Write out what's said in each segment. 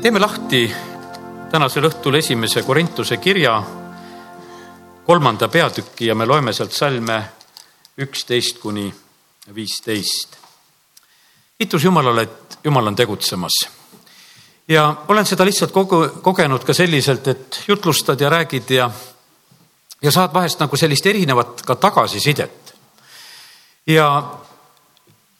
teeme lahti tänasel õhtul esimese Korintuse kirja kolmanda peatüki ja me loeme sealt salme üksteist kuni viisteist. kiitus Jumalale, et Jumal on tegutsemas. ja olen seda lihtsalt kogu, kogenud ka selliselt, et jutlustad ja räägid ja, ja saad vahest nagu sellist erinevat ka tagasisidet. ja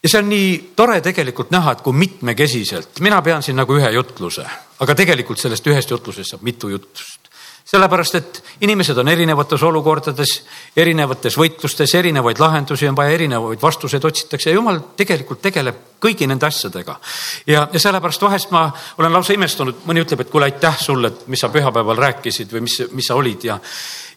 ja see on nii tore tegelikult näha, et kui mitmekesiselt, mina pean siin nagu ühe jutluse, aga tegelikult sellest ühest jutlusest saab mitu jutlust. sellepärast, et inimesed on erinevates olukordades, erinevates võitlustes, erinevaid lahendusi on vaja, erinevaid vastuseid otsitakse ja jumal tegelikult tegeleb kõigi nende asjadega. ja, ja sellepärast vahest ma olen lausa imestunud, mõni ütleb, et kuule, aitäh sulle, et mis sa pühapäeval rääkisid või mis, mis sa olid ja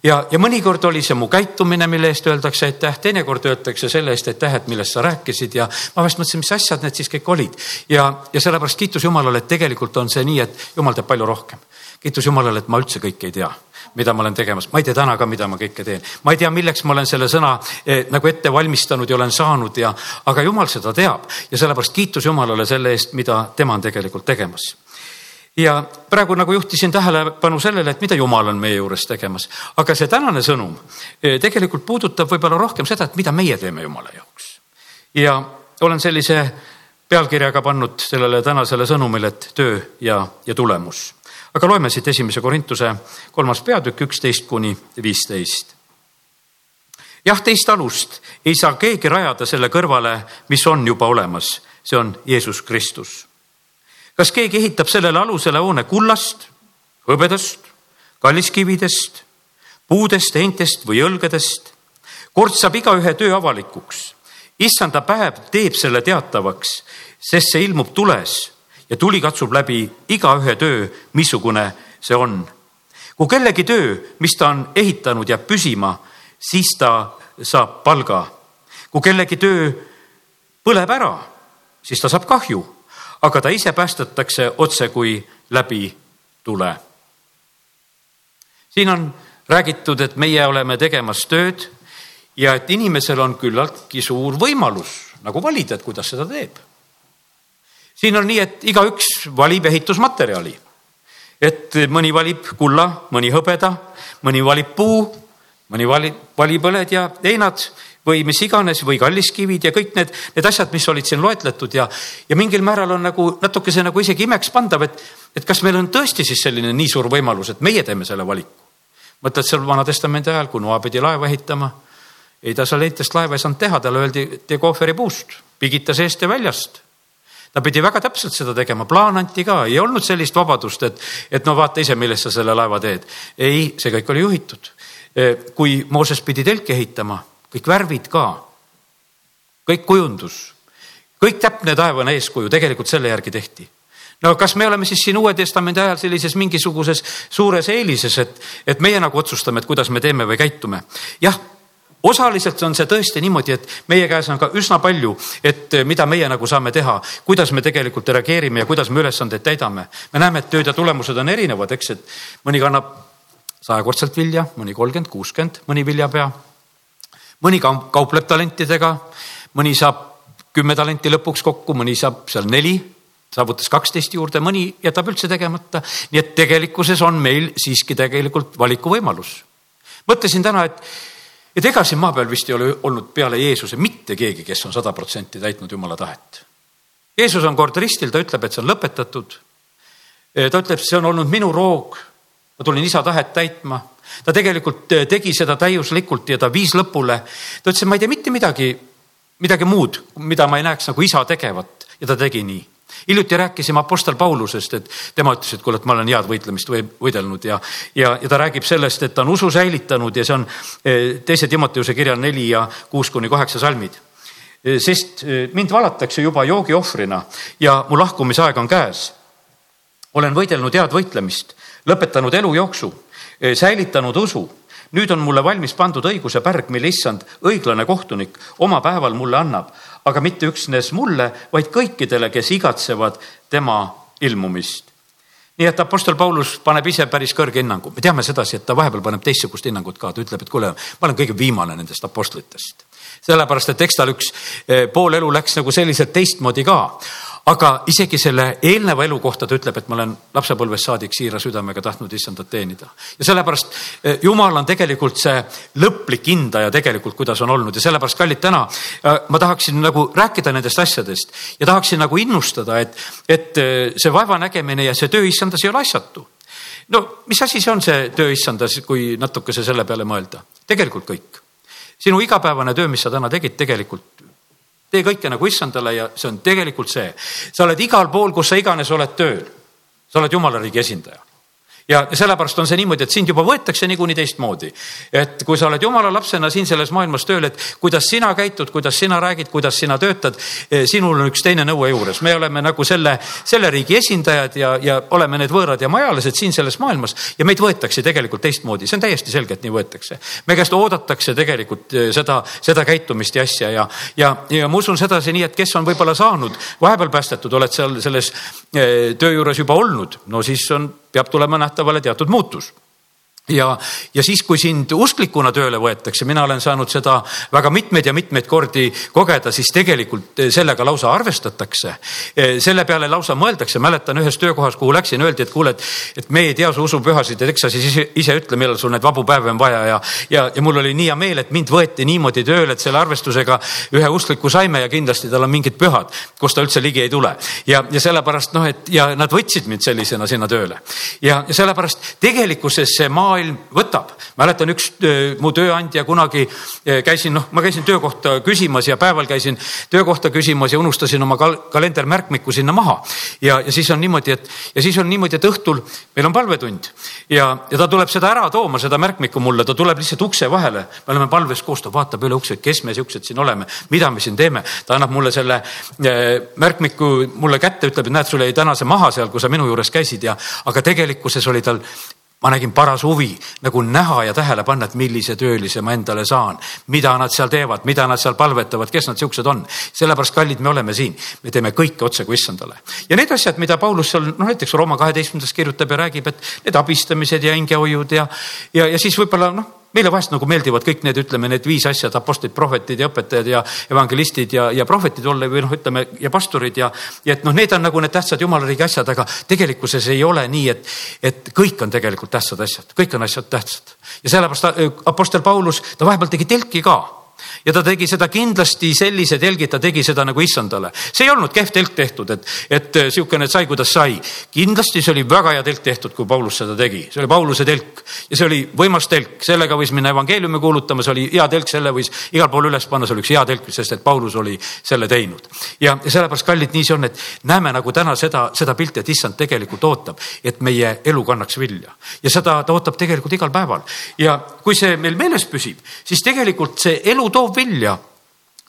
ja, ja mõnikord oli see mu käitumine, mille eest öeldakse aitäh, teinekord öeldakse selle eest aitäh, et millest sa rääkisid ja ma vahest mõtlesin, mis asjad need siis kõik olid. ja, ja sellepärast kiitus Jumalale, et tegelikult on see nii, et Jumal teeb palju rohkem. kiitus Jumalale, et ma üldse kõike ei tea mida ma olen tegemas, ma ei tea täna ka, mida ma kõike teen. ma ei tea, milleks ma olen selle sõna eh, nagu ette valmistanud ja olen saanud ja, aga jumal seda teab ja sellepärast kiitus Jumalale selle eest, mida tema on tegelikult tegemas ja praegu nagu juhtisin tähelepanu sellele, et mida Jumal on meie juures tegemas, aga see tänane sõnum eh, tegelikult puudutab võib-olla rohkem seda, et mida meie teeme Jumala jaoks. ja olen sellise pealkirjaga pannud sellele tänasele sõnumile, et töö ja, ja tulemus. aga loeme siit esimese Korintuse kolmas peatükk, üksteist kuni viisteist. jah, teist alust ei saa keegi rajada selle kõrvale, mis on juba olemas, see on Jeesus Kristus kas keegi ehitab sellele alusele hoone kullast, hõbedast, kalliskividest, puudest, heintest või õlgedest? kord saab igaühe töö avalikuks. issanda päev teeb selle teatavaks, sest see ilmub tules ja tuli katsub läbi igaühe töö, missugune see on. kui kellegi töö, mis ta on ehitanud, jääb püsima, siis ta saab palga. kui kellegi töö põleb ära, siis ta saab kahju aga ta ise päästetakse otse kui läbi tule. siin on räägitud, et meie oleme tegemas tööd ja et inimesel on küllaltki suur võimalus nagu valida, et kuidas seda teeb. siin on nii, et igaüks valib ehitusmaterjali. et mõni valib kulla, mõni hõbeda, mõni valib puu, mõni valib, valib õled ja heinad või mis iganes või kalliskivid ja kõik need, need asjad, mis olid siin loetletud ja, ja mingil määral on nagu natukese nagu isegi imekspandav, et, et kas meil on tõesti siis selline nii suur võimalus, et meie teeme selle valiku. mõtled seal Vana-testamendi ajal, kui Noa pidi laeva ehitama, ei ta seal leitest laeva ei saanud teha, talle öeldi, tee kohveripuust, pigita seest ja väljast ta pidi väga täpselt seda tegema, plaan anti ka, ei olnud sellist vabadust, et, et no vaata ise, millest sa selle laeva teed. ei, see kõik oli juhitud. kui Mooses pidi telki ehitama kõik värvid ka, kõik kujundus, kõik täpne taevane eeskuju tegelikult selle järgi tehti no kas me oleme siis siin Uue Testamendi ajal sellises mingisuguses suures eelises, et, et meie nagu otsustame, et kuidas me teeme või käitume? jah, osaliselt on see tõesti niimoodi, et meie käes on ka üsna palju, et mida meie nagu saame teha, kuidas me tegelikult reageerime ja kuidas me ülesandeid täidame. me näeme, et tööd ja tulemused on erinevad, eks, et mõni kannab sajakordselt vilja, mõni kolmkümmend, kuuskümmend, mõni viljapea mõni kaupleb talentidega, mõni saab kümme talenti lõpuks kokku, mõni saab seal neli, saavutas kaksteist juurde, mõni jätab üldse tegemata. nii et tegelikkuses on meil siiski tegelikult valikuvõimalus. mõtlesin täna, et, et ega siin maa peal vist ei ole olnud peale Jeesuse mitte keegi, kes on sada protsenti täitnud Jumala tahet. Jeesus on kord ristil, ta ütleb, et see on lõpetatud. ta ütleb, see on olnud minu roog. Ma tulin isa tahet täitma ta tegelikult äh, tegi seda täiuslikult ja ta viis lõpule. ta ütles, et ma ei tee mitte midagi, midagi muud, mida ma ei näeks nagu isa tegevat ja ta tegi nii hiljuti rääkisime Apostel Paulusest, et tema ütles, et kuule, et ma olen head võitlemist või võidelnud ja, ja, ja ta räägib sellest, et ta on usu säilitanud ja see on äh, teise Timoteuse kirja neli ja kuus kuni kaheksa salmid. Äh, sest mind valatakse juba joogiohvrina ja mu lahkumisaeg on käes. Olen võidelnud head võitlemist, lõpetanud elujooksu Eh, säilitanud usu. nüüd on mulle valmis pandud õiguse pärg, mille issand, õiglane kohtunik, oma päeval mulle annab, aga mitte üksnes mulle, vaid kõikidele, kes igatsevad tema ilmumist nii et Apostel Paulus paneb ise päris kõrge hinnangu, me teame sedasi, et ta vahepeal paneb teistsugust hinnangut ka, ta ütleb, et kuule, ma olen kõige viimane nendest apostlitest. sellepärast, et eks tal üks eh, pool elu läks nagu selliselt teistmoodi ka. Aga isegi selle eelneva elu kohta ta ütleb, et ma olen lapsepõlvest saadik siira südamega tahtnud issandat teenida. ja sellepärast eh, Jumal on tegelikult see lõplik hindaja tegelikult, kuidas on olnud ja sellepärast, kallid, täna eh, ma tahaksin nagu rääkida nendest asjadest ja tahaksin nagu innustada, et, et eh, see vaevanägemine ja see töö issandas ei ole asjatu no mis asi see on, see töö issandas, kui natukese selle peale mõelda? tegelikult kõik. sinu igapäevane töö, mis sa täna tegid, tegelikult tee kõike nagu issandale ja see on tegelikult see. sa oled igal pool, kus sa iganes oled tööl. sa oled jumala riigi esindaja ja sellepärast on see niimoodi, et sind juba võetakse niikuinii teistmoodi. et kui sa oled jumala lapsena siin selles maailmas tööl, et kuidas sina käitud, kuidas sina räägid, kuidas sina töötad, eh, sinul on üks teine nõue juures. me oleme nagu selle, selle riigi esindajad ja, ja oleme need võõrad ja majalised siin selles maailmas ja meid võetakse tegelikult teistmoodi, see on täiesti selge, et nii võetakse. me käest oodatakse tegelikult eh, seda, seda käitumist ja asja ja, ja, ja ma usun sedasi nii, et kes on võib-olla saanud vahepeal päästetud, oled seal selles eh, töö juures juba olnud, no siis on peab tulema nähtavale teatud muutus ja, ja siis, kui sind usklikuna tööle võetakse, mina olen saanud seda väga mitmeid ja mitmeid kordi kogeda, siis tegelikult eh, sellega lausa arvestatakse. Eh, selle peale lausa mõeldakse, mäletan ühes töökohas, kuhu läksin, öeldi, et kuule, et, et me ei tea su usupühasid, et eks sa siis ise, ise ütle, millal sul neid vabu päevi on vaja ja, ja, ja mul oli nii hea meel, et mind võeti niimoodi tööle, et selle arvestusega ühe uskliku saime ja kindlasti tal on mingid pühad, kus ta üldse ligi ei tule. ja, ja sellepärast noh, et ja nad võtsid mind sellisena sinna tööle ja, ja sellepärast tegelikkuses see maa maailm võtab. mäletan üks öö, mu tööandja kunagi öö, käisin, noh, ma käisin töökohta küsimas ja päeval käisin töökohta küsimas ja unustasin oma kal kalendermärkmiku sinna maha. ja, ja siis on niimoodi, et ja siis on niimoodi, et õhtul meil on palvetund ja, ja ta tuleb seda ära tooma, seda märkmikku mulle, ta tuleb lihtsalt ukse vahele. me oleme palves koos, ta vaatab üle ukse, kes me siuksed siin oleme, mida me siin teeme. ta annab mulle selle märkmiku mulle kätte, ütleb, et näed, sul jäi täna see maha seal, kui sa minu juures käisid ja, aga tegelikkuses oli tal ma nägin paras huvi nagu näha ja tähele panna, et millise töölise ma endale saan, mida nad seal teevad, mida nad seal palvetavad, kes nad siuksed on. sellepärast, kallid, me oleme siin, me teeme kõike otse kui issandale. ja need asjad, mida Paulus seal noh, näiteks Rooma kaheteistkümnendas kirjutab ja räägib, et need abistamised ja hingehoiud ja, ja, ja siis võib-olla noh meile vahest nagu meeldivad kõik need, ütleme, need viis asja, et apostlid, prohvetid ja õpetajad ja evangelistid ja, ja prohvetid olla või noh, ütleme ja pastorid ja, ja et noh, need on nagu need tähtsad jumala riigi asjad, aga tegelikkuses ei ole nii, et, et kõik on tegelikult tähtsad asjad, kõik on asjad tähtsad. ja sellepärast apostel Paulus, ta vahepeal tegi telki ka ja ta tegi seda kindlasti sellise telgi, et ta tegi seda nagu issandale. see ei olnud kehv telk tehtud, et, et sihukene sai, kuidas sai. kindlasti see oli väga hea telk tehtud, kui Paulus seda tegi, see oli Pauluse telk ja see oli võimas telk, sellega võis minna evangeeliumi kuulutama, see oli hea telk, selle võis igal pool üles panna, see oli üks hea telk, sest et Paulus oli selle teinud. ja, ja sellepärast, kallid, nii see on, et näeme nagu täna seda, seda pilti, et issand tegelikult ootab, et meie elu kannaks vilja ja seda ta ootab tegelikult igal päeval ja kui see meil meeles püsib, siis tegelikult see elu toob vilja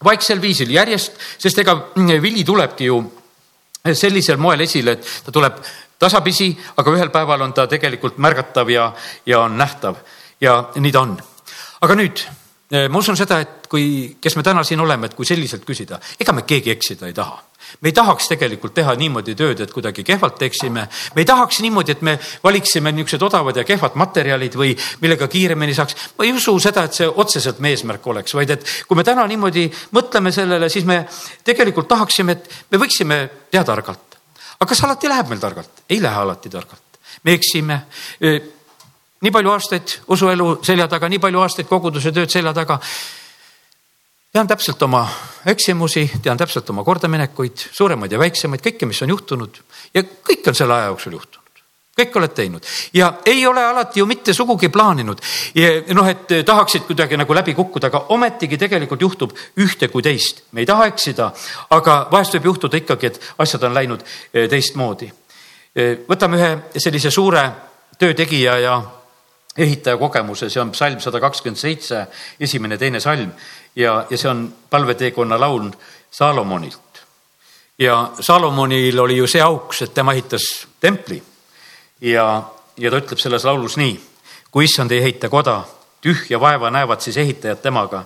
vaiksel viisil järjest, sest ega vili tulebki ju sellisel moel esile, et ta tuleb tasapisi, aga ühel päeval on ta tegelikult märgatav ja, ja on nähtav ja nii ta on. aga nüüd ma usun seda, et kui, kes me täna siin oleme, et kui selliselt küsida, ega me keegi eksida ei taha me ei tahaks tegelikult teha niimoodi tööd, et kuidagi kehvalt teeksime. me ei tahaks niimoodi, et me valiksime niisugused odavad ja kehvad materjalid või millega kiiremini saaks. ma ei usu seda, et see otseselt meie eesmärk oleks, vaid et kui me täna niimoodi mõtleme sellele, siis me tegelikult tahaksime, et me võiksime teha targalt. aga kas alati läheb meil targalt? ei lähe alati targalt. me eksime nii palju aastaid usuelu selja taga, nii palju aastaid koguduse tööd selja taga tean täpselt oma eksimusi, tean täpselt oma kordaminekuid, suuremaid ja väiksemaid, kõike, mis on juhtunud ja kõik on selle aja jooksul juhtunud kõik oled teinud ja ei ole alati ju mitte sugugi plaaninud. noh, et tahaksid kuidagi nagu läbi kukkuda, aga ometigi tegelikult juhtub ühte kui teist. me ei taha eksida, aga vahest võib juhtuda ikkagi, et asjad on läinud eh, teistmoodi. Eh, võtame ühe sellise suure töötegija ja ehitaja kogemuse, see on psalm sada kakskümmend seitse, esimene, teine salm ja, ja see on palveteekonna laul Saalomonilt. ja Saalomonil oli ju see auks, et tema ehitas templi ja, ja ta ütleb selles laulus nii. kui issand ei ehita koda, tühja vaeva näevad siis ehitajad temaga.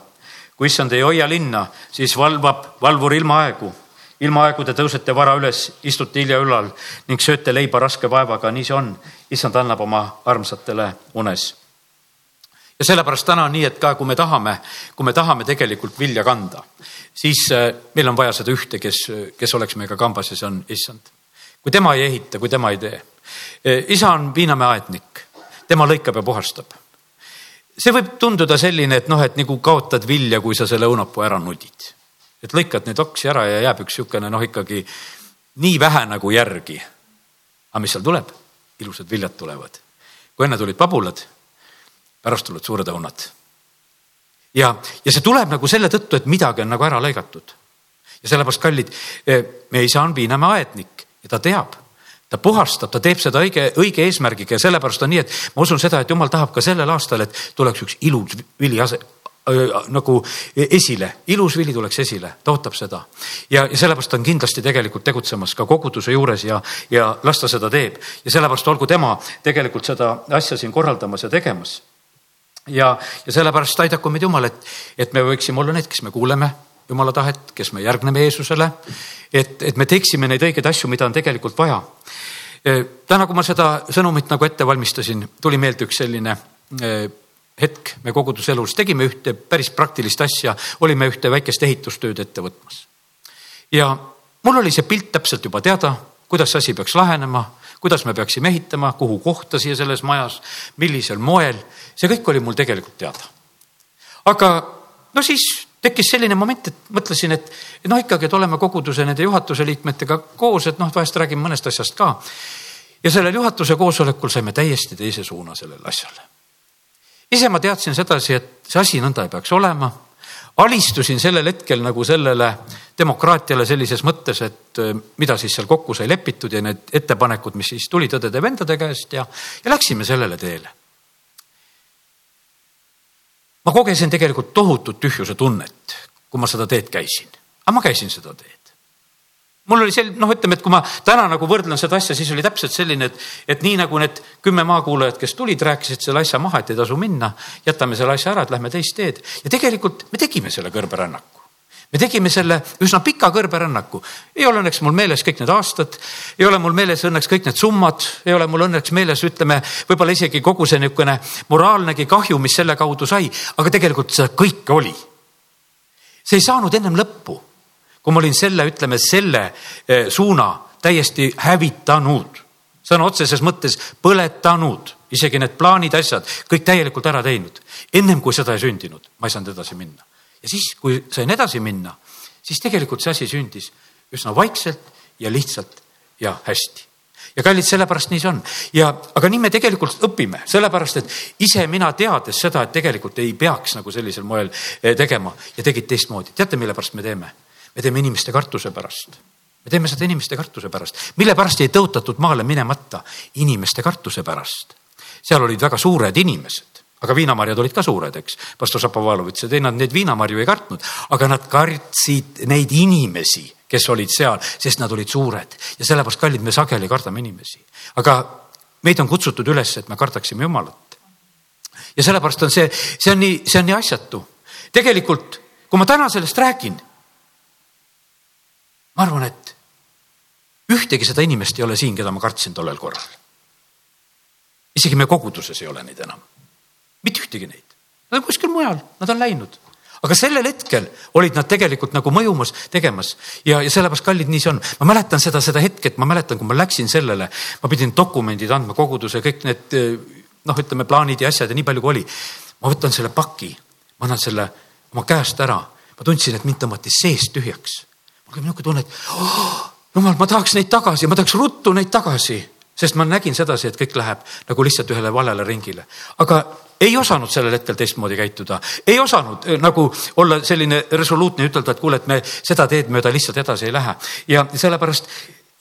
kui issand ei hoia linna, siis valvab valvur ilmaaegu. Ilmaaegu te tõusete vara üles, istute hilja ülal ning sööte leiba raske vaevaga, nii see on. issand annab oma armsatele unes ja sellepärast täna on nii, et ka kui me tahame, kui me tahame tegelikult vilja kanda, siis äh, meil on vaja seda ühte, kes, kes oleks meiega kambas ja see on issand. kui tema ei ehita, kui tema ei tee. Äh, isa on viinamäe aednik, tema lõikab ja puhastab. see võib tunduda selline, et noh, et nagu kaotad vilja, kui sa selle õunapuu ära nudid. Et lõikad neid oksi ära ja jääb üks niisugune noh, ikkagi nii vähe nagu järgi. aga mis seal tuleb? ilusad viljad tulevad. kui enne tulid pabulad pärast tulevad suured õunad. ja, ja see tuleb nagu selle tõttu, et midagi on nagu ära lõigatud. ja sellepärast, kallid, eh, meie isa on Viinamäe aednik ja ta teab, ta puhastab, ta teeb seda õige, õige eesmärgiga ja sellepärast on nii, et ma usun seda, et jumal tahab ka sellel aastal, et tuleks üks ilus vili ase, nagu esile, ilus vili tuleks esile, ta ootab seda. ja, ja sellepärast on kindlasti tegelikult tegutsemas ka koguduse juures ja, ja las ta seda teeb ja sellepärast olgu tema tegelikult seda asja siin korraldamas ja tegemas ja, ja sellepärast aidaku meid Jumal, et, et me võiksime olla need, kes me kuuleme Jumala tahet, kes me järgneme Jeesusele. et, et me teeksime neid õigeid asju, mida on tegelikult vaja. Täna, kui ma seda sõnumit nagu ette valmistasin, tuli meelde üks selline hetk me koguduselus, tegime ühte päris praktilist asja, olime ühte väikest ehitustööd ette võtmas. ja mul oli see pilt täpselt juba teada, kuidas see asi peaks lahenema kuidas me peaksime ehitama, kuhu kohta siia selles majas, millisel moel, see kõik oli mul tegelikult teada. aga no siis tekkis selline moment, et mõtlesin, et noh, ikkagi, et oleme koguduse nende juhatuse liikmetega koos, et noh, vahest räägime mõnest asjast ka. ja sellel juhatuse koosolekul saime täiesti teise suuna sellele asjale. Ise ma teadsin sedasi, et see asi nõnda ei peaks olema. Alistusin sellel hetkel nagu sellele demokraatiale sellises mõttes, et äh, mida siis seal kokku sai lepitud ja need ettepanekud, mis siis tulid õdede-vendade käest ja, ja läksime sellele teele. ma kogesin tegelikult tohutut tühjuse tunnet, kui ma seda teed käisin, aga ma käisin seda teed mul oli sel-, noh, ütleme, et kui ma täna nagu võrdlen seda asja, siis oli täpselt selline, et, et nii nagu need kümme maakuulajat, kes tulid, rääkisid selle asja maha, et ei tasu minna, jätame selle asja ära, et lähme teist teed. ja tegelikult me tegime selle kõrberännaku. me tegime selle üsna pika kõrberännaku. ei ole õnneks mul meeles kõik need aastad, ei ole mul meeles õnneks kõik need summad, ei ole mul õnneks meeles, ütleme, võib-olla isegi kogu see niisugune moraalnegi kahju, mis selle kaudu sai, aga tegelikult seda kõike oli. see ei saanud ennem lõppu kui ma olin selle, ütleme selle eh, suuna täiesti hävitanud, sõna otseses mõttes põletanud, isegi need plaanid, asjad, kõik täielikult ära teinud. ennem kui seda ei sündinud, ma ei saanud edasi minna. ja siis, kui sain edasi minna, siis tegelikult see asi sündis üsna vaikselt ja lihtsalt ja hästi ja kallid, sellepärast nii see on ja, aga nii me tegelikult õpime, sellepärast et ise mina teades seda, et tegelikult ei peaks nagu sellisel moel eh, tegema ja tegid teistmoodi. teate, mille pärast me teeme? Me teeme inimeste kartuse pärast. me teeme seda inimeste kartuse pärast, mille pärast ei tõotatud maale minemata, inimeste kartuse pärast. seal olid väga suured inimesed, aga viinamarjad olid ka suured, eks. pastor Šapovalov ütles, et ei, nad neid viinamarju ei kartnud, aga nad kartsid neid inimesi, kes olid seal, sest nad olid suured ja sellepärast, kallid, me sageli kardame inimesi. aga meid on kutsutud üles, et me kardaksime Jumalat. ja sellepärast on see, see on nii, see on nii asjatu. tegelikult, kui ma täna sellest räägin ma arvan, et ühtegi seda inimest ei ole siin, keda ma kartsin tollel korral. isegi me koguduses ei ole neid enam, mitte ühtegi neid, nad on kuskil mujal, nad on läinud. Aga sellel hetkel olid nad tegelikult nagu mõjumas, tegemas. Ja, ja sellepärast kallid, nii see on. ma mäletan seda, seda hetke, et ma mäletan, kui ma läksin sellele, ma pidin dokumendid andma koguduse, kõik need noh, ütleme plaanid ja asjad ja nii palju kui oli. ma võtan selle paki, ma annan selle oma käest ära, ma tundsin, et mind tõmmati seest tühjaks mul oli niisugune tunne, et oh, jumal, ma tahaks neid tagasi, ma tahaks ruttu neid tagasi, sest ma nägin sedasi, et kõik läheb nagu lihtsalt ühele valele ringile. aga ei osanud sellel hetkel teistmoodi käituda, ei osanud eh, nagu olla selline resoluutne ütelda, et kuule, et me seda teed mööda lihtsalt edasi ei lähe. Ja sellepärast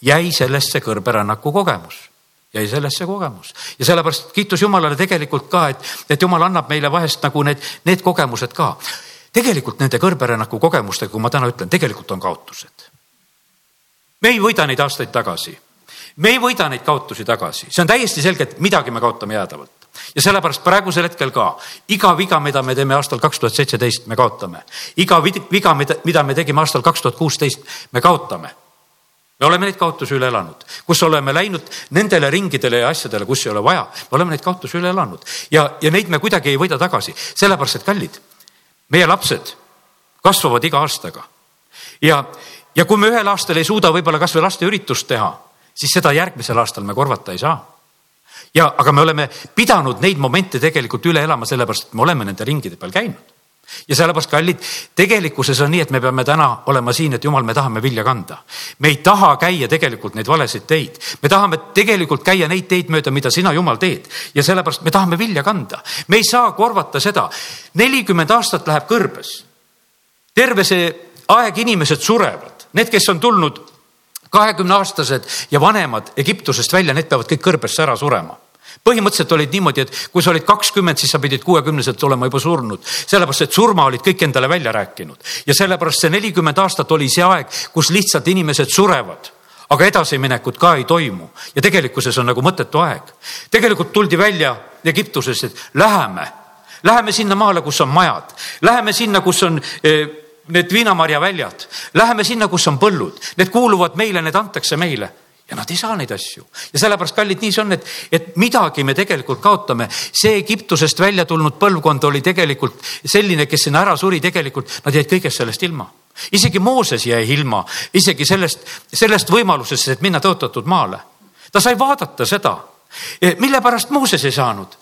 jäi sellesse kõrberännaku kogemus. Jäi sellesse kogemus. Ja sellepärast kiitus Jumalale tegelikult ka, et, et Jumal annab meile vahest nagu need, need kogemused ka tegelikult nende kõrberännaku kogemustega, kui ma täna ütlen, tegelikult on kaotused. me ei võida neid aastaid tagasi. me ei võida neid kaotusi tagasi, see on täiesti selge, et midagi me kaotame jäädavalt ja sellepärast praegusel hetkel ka iga viga, mida me teeme aastal kaks tuhat seitseteist, me kaotame. iga viga, mida me tegime aastal kaks tuhat kuusteist, me kaotame. me oleme neid kaotusi üle elanud, kus oleme läinud nendele ringidele ja asjadele, kus ei ole vaja, me oleme neid kaotusi üle elanud ja, ja neid me kuidagi ei võida tagasi, sellepärast et kallid, meie lapsed kasvavad iga aastaga ja, ja kui me ühel aastal ei suuda võib-olla kasvõi lasteüritust teha, siis seda järgmisel aastal me korvata ei saa. ja, aga me oleme pidanud neid momente tegelikult üle elama, sellepärast et me oleme nende ringide peal käinud ja sellepärast, kallid, tegelikkuses on nii, et me peame täna olema siin, et jumal, me tahame vilja kanda. me ei taha käia tegelikult neid valesid teid, me tahame tegelikult käia neid teid mööda, mida sina, jumal, teed ja sellepärast me tahame vilja kanda. me ei saa korvata seda, nelikümmend aastat läheb kõrbes. terve see aeg inimesed surevad, need, kes on tulnud kahekümne aastased ja vanemad Egiptusest välja, need peavad kõik kõrbesse ära surema põhimõtteliselt olid niimoodi, et kui sa olid kakskümmend, siis sa pidid kuuekümneselt olema juba surnud, sellepärast et surma olid kõik endale välja rääkinud. Ja sellepärast see nelikümmend aastat oli see aeg, kus lihtsalt inimesed surevad aga edasiminekut ka ei toimu. Ja tegelikkuses on nagu mõttetu aeg. tegelikult tuldi välja Egiptusest, et läheme, läheme sinna maale, kus on majad, läheme sinna, kus on eh, need viinamarjaväljad, läheme sinna, kus on põllud, need kuuluvad meile, need antakse meile ja nad ei saa neid asju ja sellepärast, kallid, nii see on, et, et midagi me tegelikult kaotame. see Egiptusest välja tulnud põlvkond oli tegelikult selline, kes sinna ära suri, tegelikult nad jäid kõigest sellest ilma. isegi Mooses jäi ilma isegi sellest, sellest võimalusest, et minna tõotatud maale. ta sai vaadata seda, mille pärast Mooses ei saanud.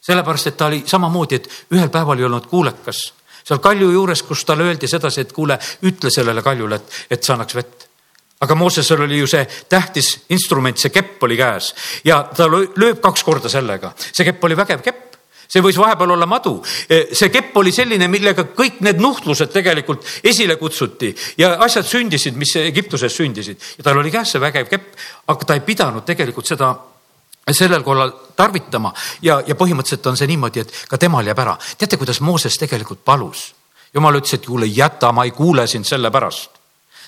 sellepärast, et ta oli samamoodi, et ühel päeval ei olnud kuulekas seal kalju juures, kus talle öeldi sedasi, et kuule, ütle sellele kaljule, et, et see annaks vett aga Moosesel oli ju see tähtis instrument, see kepp oli käes ja ta lööb kaks korda sellega. see kepp oli vägev kepp, see võis vahepeal olla madu. E, see kepp oli selline, millega kõik need nuhtlused tegelikult esile kutsuti ja asjad sündisid, mis Egiptuses sündisid ja tal oli käes see vägev kepp, aga ta ei pidanud tegelikult seda sellel korral tarvitama ja, ja põhimõtteliselt on see niimoodi, et ka temal jääb ära. teate, kuidas Mooses tegelikult palus? jumal ütles, et kuule, jäta, ma ei kuule sind selle pärast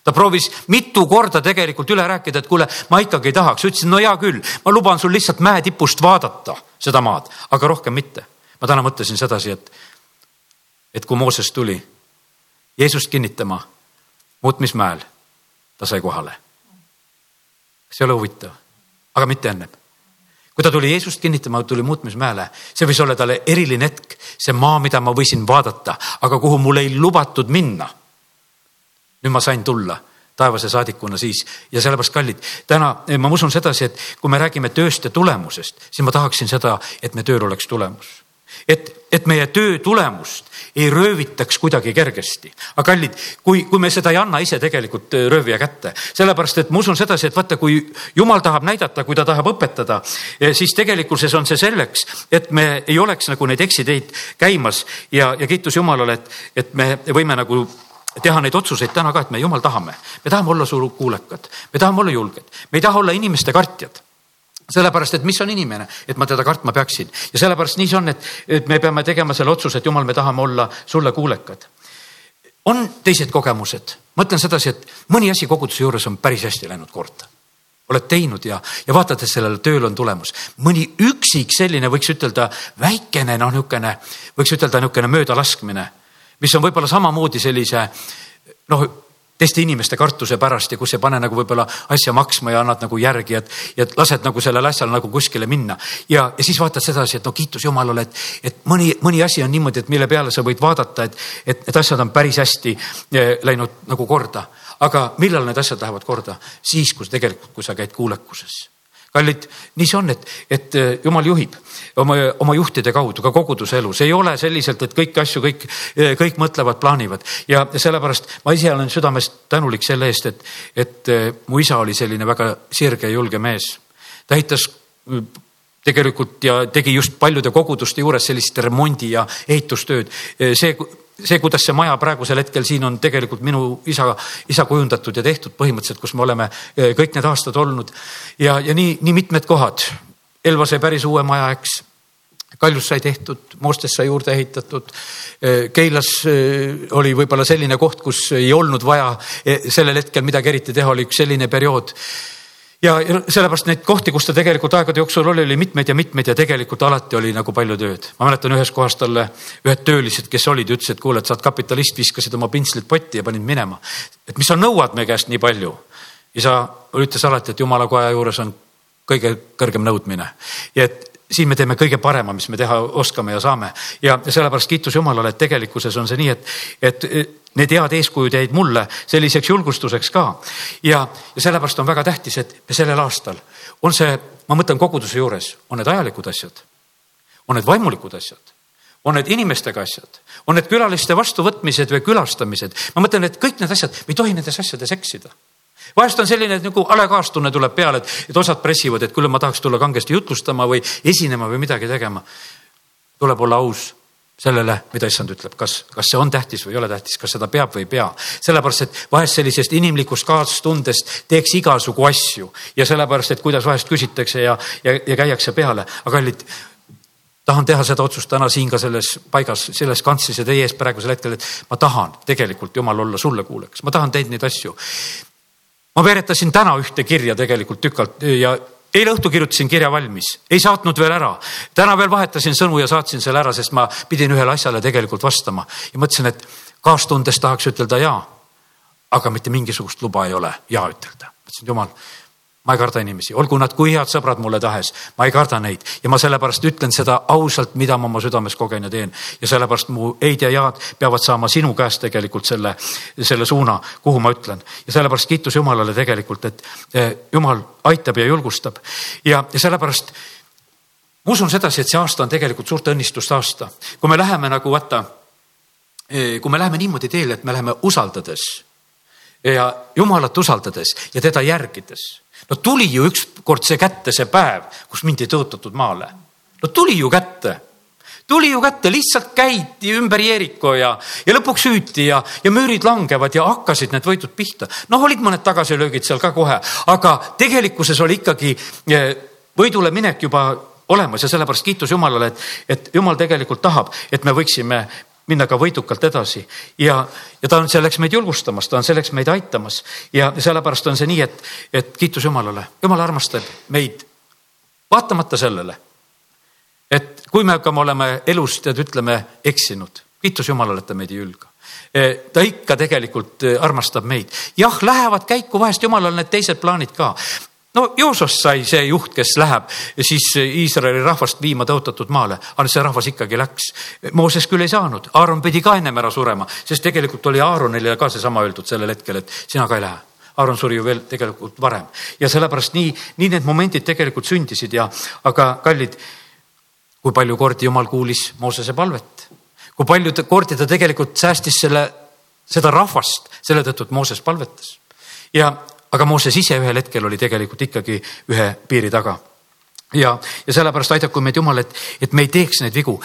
ta proovis mitu korda tegelikult üle rääkida, et kuule, ma ikkagi ei tahaks, ütlesin, no hea küll, ma luban sul lihtsalt mäetipust vaadata seda maad, aga rohkem mitte. ma täna mõtlesin sedasi, et, et kui Mooses tuli Jeesust kinnitama muutmismäel, ta sai kohale. see ei ole huvitav, aga mitte ennem kui ta tuli Jeesust kinnitama, tuli muutmismäele, see võis olla talle eriline hetk, see maa, mida ma võisin vaadata, aga kuhu mul ei lubatud minna nüüd ma sain tulla taevase saadikuna siis ja sellepärast kallid, täna eh, ma usun sedasi, et kui me räägime tööst ja tulemusest, siis ma tahaksin seda, et me tööl oleks tulemus. et, et meie töö tulemust ei röövitaks kuidagi kergesti. aga kallid, kui, kui me seda ei anna ise tegelikult eh, röövija kätte, sellepärast et ma usun sedasi, et vaata, kui jumal tahab näidata, kui ta tahab õpetada, eh, siis tegelikkuses on see selleks, et me ei oleks nagu neid eksiteid käimas ja, ja kiitus Jumalale, et, et me võime nagu teha neid otsuseid täna ka, et me jumal tahame, me tahame olla su kuulekad, me tahame olla julged, me ei taha olla inimeste kartjad. Sellepärast, et mis on inimene, et ma teda kartma peaksin? Ja sellepärast nii see on, et, et me peame tegema selle otsuse, et jumal, me tahame olla sulle kuulekad. on teised kogemused, mõtlen sedasi, et mõni asi koguduse juures on päris hästi läinud korda. oled teinud ja, ja vaatad, et sellel tööl on tulemus. mõni üksik selline võiks ütelda väikene, noh, niisugune, võiks ütelda niisugune möödalaskmine mis on võib-olla samamoodi sellise noh, teiste inimeste kartuse pärast ja kus ei pane nagu võib-olla asja maksma ja annad nagu järgi, et, ja lased nagu sellel asjal nagu kuskile minna. ja, ja siis vaatad sedasi, et no kiitus Jumalale, et, et mõni, mõni asi on niimoodi, et mille peale sa võid vaadata, et, et need asjad on päris hästi eh, läinud nagu korda. aga millal need asjad lähevad korda? siis, kus tegelikult, kui sa käid kuulekuses kallid, nii see on, et, et äh, jumal juhib oma, oma juhtide kaudu ka koguduse elus, ei ole selliselt, et kõiki asju kõik, äh, kõik mõtlevad, plaanivad ja sellepärast ma ise olen südamest tänulik selle eest, et, et äh, mu isa oli selline väga sirge ja julge mees. ta ehitas tegelikult ja tegi just paljude koguduste juures sellist remondi ja ehitustööd. see see, kuidas see maja praegusel hetkel siin on tegelikult minu isa, isa kujundatud ja tehtud põhimõtteliselt, kus me oleme eh, kõik need aastad olnud ja, ja nii, nii mitmed kohad. Elva sai päris uue maja, eks. Kaljus sai tehtud, Moostes sai juurde ehitatud. Eh, Keilas eh, oli võib-olla selline koht, kus ei olnud vaja sellel hetkel midagi eriti teha, oli üks selline periood ja, ja sellepärast neid kohti, kus ta tegelikult aegade jooksul oli, oli mitmeid ja mitmeid ja tegelikult alati oli nagu palju tööd. ma mäletan ühes kohas talle ühed töölised, kes olid, ütlesid, et kuule, et sa oled kapitalist, viskasid oma pintslid potti ja panid minema. et mis sa nõuad meie käest nii palju? isa ütles alati, et jumala koja juures on kõige kõrgem nõudmine ja et siin me teeme kõige parema, mis me teha oskame ja saame ja sellepärast kiitus Jumalale, et tegelikkuses on see nii, et, et need head eeskujud jäid mulle selliseks julgustuseks ka. ja, ja sellepärast on väga tähtis, et me sellel aastal on see, ma mõtlen koguduse juures, on need ajalikud asjad, on need vaimulikud asjad on need inimestega asjad, on need külaliste vastuvõtmised või külastamised. ma mõtlen, et kõik need asjad, me ei tohi nendes asjades eksida vahest on selline nagu hale kaastunne tuleb peale, et, et osad pressivad, et küll ma tahaks tulla kangesti jutlustama või esinema või midagi tegema. tuleb olla aus sellele, mida issand ütleb, kas, kas see on tähtis või ei ole tähtis, kas seda peab või ei pea. sellepärast, et vahest sellisest inimlikust kaastundest teeks igasugu asju ja sellepärast, et kuidas vahest küsitakse ja, ja, ja käiakse peale, aga kallid tahan teha seda otsust täna siin ka selles paigas, selles kantsis ja teie ees praegusel hetkel, et ma tahan tegelikult jumal olla sulle kuuleks, ma tahan teid neid asju. ma veeretasin täna ühte kirja tegelikult tükalt ja eile õhtul kirjutasin kirja valmis, ei saatnud veel ära. täna veel vahetasin sõnu ja saatsin selle ära, sest ma pidin ühele asjale tegelikult vastama ja mõtlesin, et kaastundes tahaks ütelda ja, aga mitte mingisugust luba ei ole ja ütelda. mõtlesin, jumal ma ei karda inimesi, olgu nad kui head sõbrad mulle tahes, ma ei karda neid ja ma sellepärast ütlen seda ausalt, mida ma oma südames kogen ja teen. ja sellepärast mu ei-d ja jaad peavad saama sinu käest tegelikult selle, selle suuna, kuhu ma ütlen. ja sellepärast kiitus Jumalale tegelikult, et eh, Jumal aitab ja julgustab ja, ja sellepärast ma usun sedasi, et see aasta on tegelikult suurte õnnistuste aasta. kui me läheme nagu vaata, eh, kui me läheme niimoodi teele, et me läheme usaldades ja Jumalat usaldades ja teda järgides no tuli ju ükskord see kätte, see päev, kus mind ei tõotatud maale. no tuli ju kätte tuli ju kätte, lihtsalt käidi ümber Jeeriko ja, ja lõpuks hüüti ja, ja müürid langevad ja hakkasid need võidud pihta. noh, olid mõned tagasilöögid seal ka kohe, aga tegelikkuses oli ikkagi eh, võidule minek juba olemas ja sellepärast kiitus Jumalale, et, et Jumal tegelikult tahab, et me võiksime minna ka võidukalt edasi. Ja, ja ta on selleks meid julgustamas, ta on selleks meid aitamas. Ja sellepärast on see nii, et, et kiitus Jumalale, Jumal armastab meid vaatamata sellele, et kui me hakkame olema elus, tead, ütleme eksinud, kiitus Jumalale, et ta meid ei ülga. Ta ikka tegelikult armastab meid. jah, lähevad käiku vahest jumalal need teised plaanid ka no Joosost sai see juht, kes läheb siis Iisraeli rahvast viima tõotatud maale, aga see rahvas ikkagi läks. Mooses küll ei saanud, Aaron pidi ka ennem ära surema, sest tegelikult oli Aaronile ka seesama öeldud sellel hetkel, et sina ka ei lähe. Aaron suri ju veel tegelikult varem. Ja sellepärast nii, nii need momendid tegelikult sündisid ja, aga kallid, kui palju kordi Jumal kuulis Moosese palvet, kui palju kordi ta tegelikult säästis selle, seda rahvast selle tõttu, et Mooses palvetas? Ja aga Mooses ise ühel hetkel oli tegelikult ikkagi ühe piiri taga. ja, ja sellepärast aidaku meid Jumal, et, et me ei teeks neid vigu.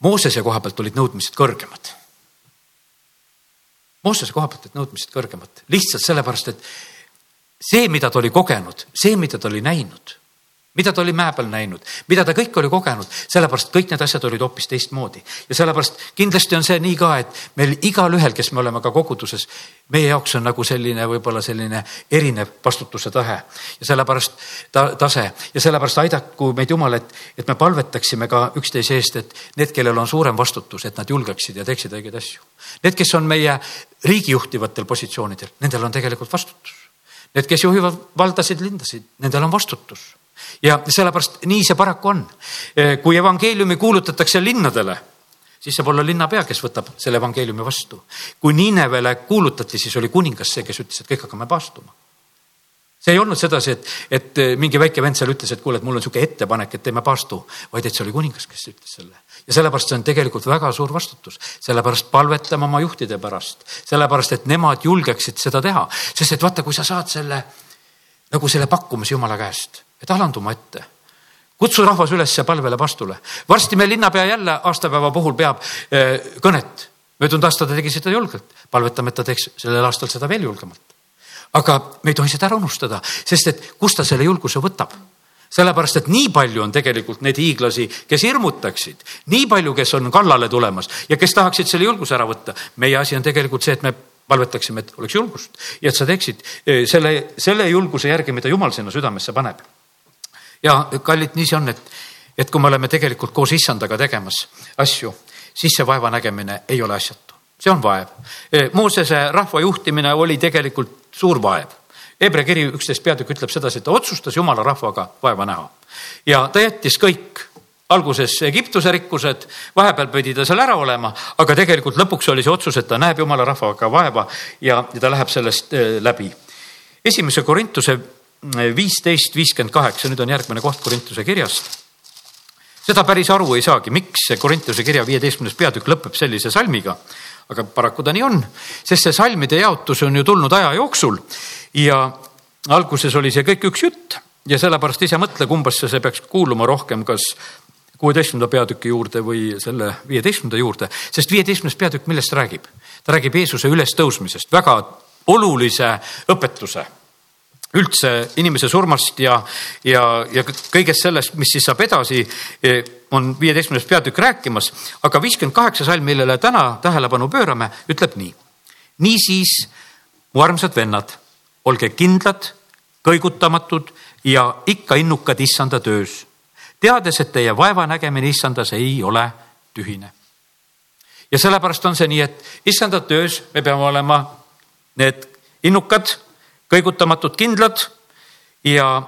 Moosese koha pealt olid nõudmised kõrgemad. Moosese koha pealt olid nõudmised kõrgemad, lihtsalt sellepärast, et see, mida ta oli kogenud, see, mida ta oli näinud mida ta oli mäe peal näinud, mida ta kõik oli kogenud, sellepärast kõik need asjad olid hoopis teistmoodi. ja sellepärast kindlasti on see nii ka, et meil igalühel, kes me oleme ka koguduses, meie jaoks on nagu selline võib-olla selline erinev vastutuse tahe ja sellepärast ta, tase ja sellepärast aidaku meid Jumal, et, et me palvetaksime ka üksteise eest, et need, kellel on suurem vastutus, et nad julgeksid ja teeksid õigeid asju. Need, kes on meie riigi juhtivatel positsioonidel, nendel on tegelikult vastutus. Need, kes juhivad valdasid, lindasid, nendel on vastutus ja sellepärast nii see paraku on. Eh, kui evangeeliumi kuulutatakse linnadele, siis saab olla linnapea, kes võtab selle evangeeliumi vastu. kui Niinevele kuulutati, siis oli kuningas see, kes ütles, et kõik hakkame paastuma see ei olnud sedasi, et, et eh, mingi väike vend seal ütles, et kuule, et mul on niisugune ettepanek, et teeme paastu, vaid et see oli kuningas, kes ütles selle. ja sellepärast see on tegelikult väga suur vastutus, sellepärast palvetame oma juhtide pärast, sellepärast et nemad julgeksid seda teha, sest et vaata, kui sa saad selle nagu selle pakkumise Jumala käest et alanduma ette. kutsu rahvas üles palvele vastule. varsti meil linnapea jälle aastapäeva puhul peab eh, kõnet. möödunud aasta ta tegi seda julgelt, palvetame, et ta teeks sellel aastal seda veel julgemalt. aga me ei tohi seda ära unustada, sest et kust ta selle julguse võtab sellepärast, et nii palju on tegelikult neid hiiglasi, kes hirmutaksid, nii palju, kes on kallale tulemas ja kes tahaksid selle julguse ära võtta. meie asi on tegelikult see, et me palvetaksime, et oleks julgust ja et sa teeksid eh, selle, selle julguse järgi, mida Jumal sinna südamesse paneb ja kallid, nii see on, et, et kui me oleme tegelikult koos issandaga tegemas asju, siis see vaevanägemine ei ole asjatu, see on vaev. Moosese rahva juhtimine oli tegelikult suur vaev Hebra kiri üksteist peatükk ütleb sedasi, et ta otsustas jumala rahvaga vaeva näha ja ta jättis kõik alguses Egiptuse rikkused, vahepeal pidi ta seal ära olema, aga tegelikult lõpuks oli see otsus, et ta näeb jumala rahvaga vaeva ja, ja ta läheb sellest äh, läbi. esimese Korintuse viisteist, viiskümmend kaheksa, nüüd on järgmine koht Korintuse kirjast. seda päris aru ei saagi, miks see Korintuse kirja viieteistkümnes peatükk lõpeb sellise salmiga aga paraku ta nii on, sest see salmide jaotus on ju tulnud aja jooksul ja alguses oli see kõik üks jutt ja sellepärast ise mõtle, kumbasse see peaks kuuluma rohkem, kas kuueteistkümnenda peatüki juurde või selle viieteistkümnenda juurde, sest viieteistkümnes peatükk, millest räägib? ta räägib Jeesuse ülestõusmisest, väga olulise õpetuse üldse inimese surmast ja, ja, ja kõigest sellest, mis siis saab edasi, eh, on viieteistkümnes peatükk rääkimas, aga viiskümmend kaheksa salm, millele täna tähelepanu pöörame, ütleb nii. niisiis, mu armsad vennad, olge kindlad, kõigutamatud ja ikka innukad issanda töös, teades, et teie vaevanägemine issandas ei ole tühine. ja sellepärast on see nii, et issanda töös me peame olema need innukad kõigutamatud, kindlad ja,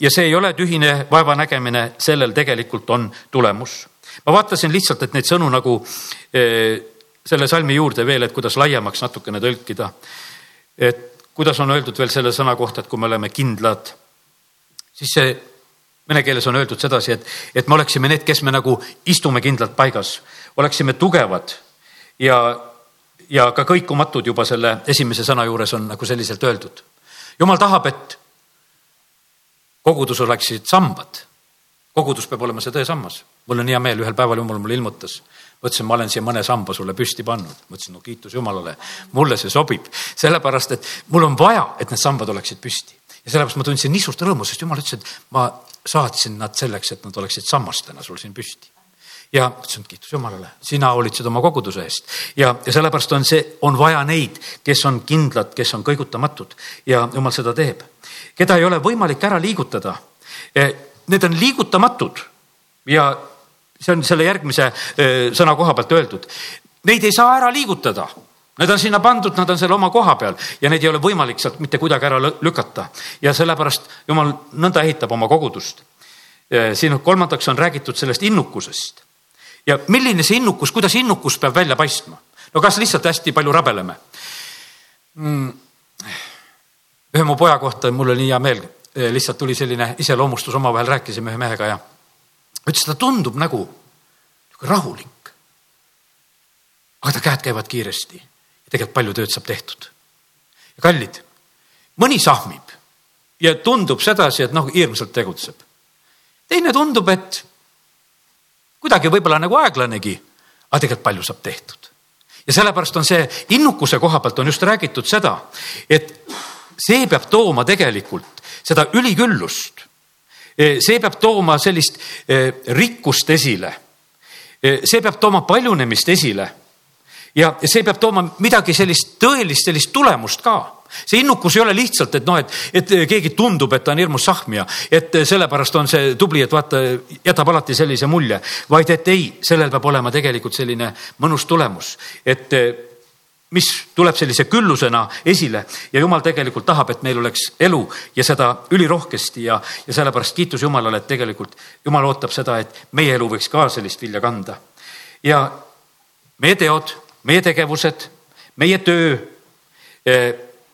ja see ei ole tühine vaevanägemine, sellel tegelikult on tulemus. ma vaatasin lihtsalt, et neid sõnu nagu eh, selle salmi juurde veel, et kuidas laiemaks natukene tõlkida. et kuidas on öeldud veel selle sõna kohta, et kui me oleme kindlad, siis see vene keeles on öeldud sedasi, et, et me oleksime need, kes me nagu istume kindlalt paigas, oleksime tugevad ja, ja ka kõikumatud juba selle esimese sõna juures on nagu selliselt öeldud jumal tahab, et kogudus oleksid sambad. kogudus peab olema see tõesammas. mul on hea meel, ühel päeval jumal mulle ilmutas. ma ütlesin, ma olen siia mõne samba sulle püsti pannud. ma ütlesin, no kiitus Jumalale, mulle see sobib, sellepärast et mul on vaja, et need sambad oleksid püsti. ja sellepärast ma tundsin nii suurt rõõmu, sest Jumal ütles, et ma saatsin nad selleks, et nad oleksid sammastena sul siin püsti ja ütlesin, et kiitus Jumalale, sina hoolitsed oma koguduse eest ja, ja sellepärast on see, on vaja neid, kes on kindlad, kes on kõigutamatud ja Jumal seda teeb. keda ei ole võimalik ära liigutada. E, need on liigutamatud ja see on selle järgmise e, sõna koha pealt öeldud. Neid ei saa ära liigutada Need on sinna pandud, nad on seal oma koha peal ja neid ei ole võimalik sealt mitte kuidagi ära lükata ja sellepärast jumal nõnda ehitab oma kogudust. E, siin kolmandaks on räägitud sellest innukusest ja milline see innukus, kuidas innukus peab välja paistma? no kas lihtsalt hästi palju rabeleme mm.? ühe mu poja kohta, mul oli hea meel, lihtsalt tuli selline iseloomustus, omavahel rääkisime ühe mehega ja ütles, ta tundub nagu rahulik. aga ta käed käivad kiiresti ja tegelikult palju tööd saab tehtud. kallid, mõni sahmib ja tundub sedasi, et noh, hirmsalt tegutseb. teine tundub, et kuidagi võib-olla nagu aeglanegi, aga tegelikult palju saab tehtud. ja sellepärast on see innukuse koha pealt on just räägitud seda, et see peab tooma tegelikult seda üliküllust. see peab tooma sellist eh, rikkust esile. Eh, see peab tooma paljunemist esile. ja see peab tooma midagi sellist tõelist, sellist tulemust ka see innukus ei ole lihtsalt, et noh, et, et keegi tundub, et ta on hirmus sahmija, et sellepärast on see tubli, et vaata, jätab alati sellise mulje, vaid et ei, sellel peab olema tegelikult selline mõnus tulemus, et mis tuleb sellise küllusena esile ja jumal tegelikult tahab, et meil oleks elu ja seda ülirohkesti ja, ja sellepärast kiitus Jumalale, et tegelikult Jumal ootab seda, et meie elu võiks ka sellist vilja kanda. ja meie teod, meie tegevused, meie töö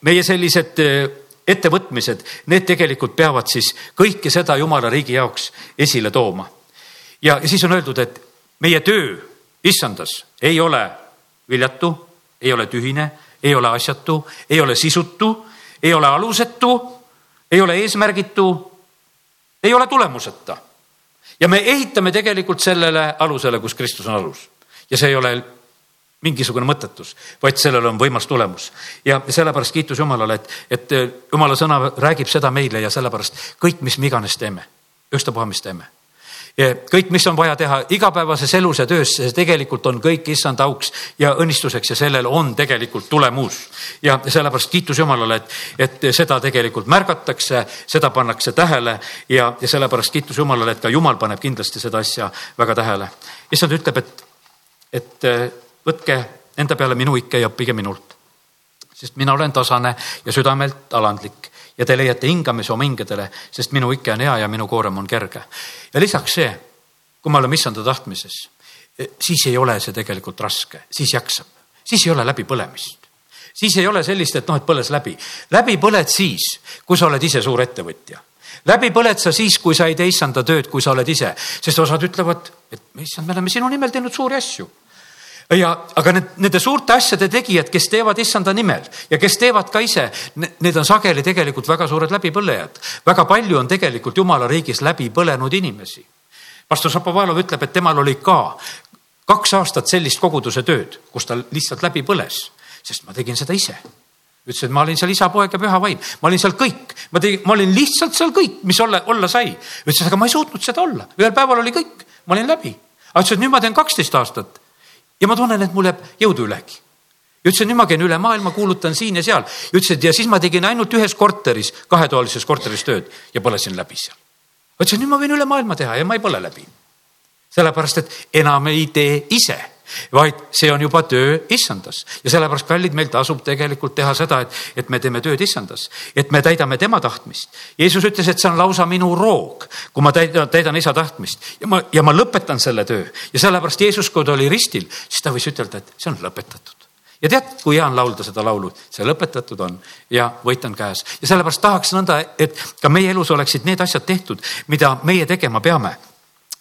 meie sellised eh, ettevõtmised, need tegelikult peavad siis kõike seda jumala riigi jaoks esile tooma. ja siis on öeldud, et meie töö issandas ei ole viljatu, ei ole tühine, ei ole asjatu, ei ole sisutu, ei ole alusetu, ei ole eesmärgitu, ei ole tulemuseta. ja me ehitame tegelikult sellele alusele, kus Kristus on alus ja see ei ole mingisugune mõttetus, vaid sellel on võimas tulemus. ja sellepärast kiitus Jumalale, et, et eh, Jumala sõna räägib seda meile ja sellepärast kõik, mis me iganes teeme, ükstapuha, mis teeme. kõik, mis on vaja teha igapäevases elus ja töös, see tegelikult on kõik issand auks ja õnnistuseks ja sellel on tegelikult tulemus. ja sellepärast kiitus Jumalale, et, et seda tegelikult märgatakse, seda pannakse tähele ja, ja sellepärast kiitus Jumalale, et ka Jumal paneb kindlasti seda asja väga tähele. issand ütleb, et, et eh, võtke enda peale minu ikke ja õppige minult. sest mina olen tasane ja südamelt alandlik ja te leiate hingamise oma hingedele, sest minu ike on hea ja minu koorem on kerge. ja lisaks see, kui me oleme issanda tahtmises, siis ei ole see tegelikult raske, siis jaksab, siis ei ole läbipõlemist siis ei ole sellist, et noh, et põles läbi. läbi põled siis, kui sa oled ise suur ettevõtja läbi põled sa siis, kui sa ei tee issanda tööd, kui sa oled ise, sest osad ütlevad, et issand, me oleme sinu nimel teinud suuri asju ja, aga need, nende suurte asjade tegijad, kes teevad issanda nimel ja kes teevad ka ise, need on sageli tegelikult väga suured läbipõlejad. väga palju on tegelikult jumala riigis läbi põlenud inimesi. pastor Šapovalov ütleb, et temal oli ka kaks aastat sellist koguduse tööd, kus ta lihtsalt läbi põles, sest ma tegin seda ise ütles, et ma olin seal isa, poeg ja püha vaim, ma olin seal kõik, ma tegin, ma olin lihtsalt seal kõik, mis olla, olla sai. ütles, aga ma ei suutnud seda olla, ühel päeval oli kõik, ma olin läbi. aga ütles, et nüüd ma teen kaksteist aastat ja ma tunnen, et mul jääb jõudu ülegi. ja ütles, et nüüd ma käin üle maailma, kuulutan siin ja seal. ütles, et ja siis ma tegin ainult ühes korteris, kahetoalises korteris tööd ja põlesin läbi seal. ütles, et nüüd ma võin üle maailma teha ja ma ei põle läbi. sellepärast, et enam ei tee ise vaid see on juba töö issandas. Ja sellepärast, kallid, meil tasub tegelikult teha seda, et, et me teeme tööd issandas, et me täidame tema tahtmist. Jeesus ütles, et see on lausa minu roog, kui ma täidan, täidan isa tahtmist. Ja ma, ja ma lõpetan selle töö. Ja sellepärast Jeesus, kui ta oli ristil, siis ta võis ütelda, et see on lõpetatud. Ja tead, kui hea on laulda seda laulu, see lõpetatud on. Ja võit on käes. Ja sellepärast tahaks nõnda, et ka meie elus oleksid need asjad tehtud, mida meie tegema peame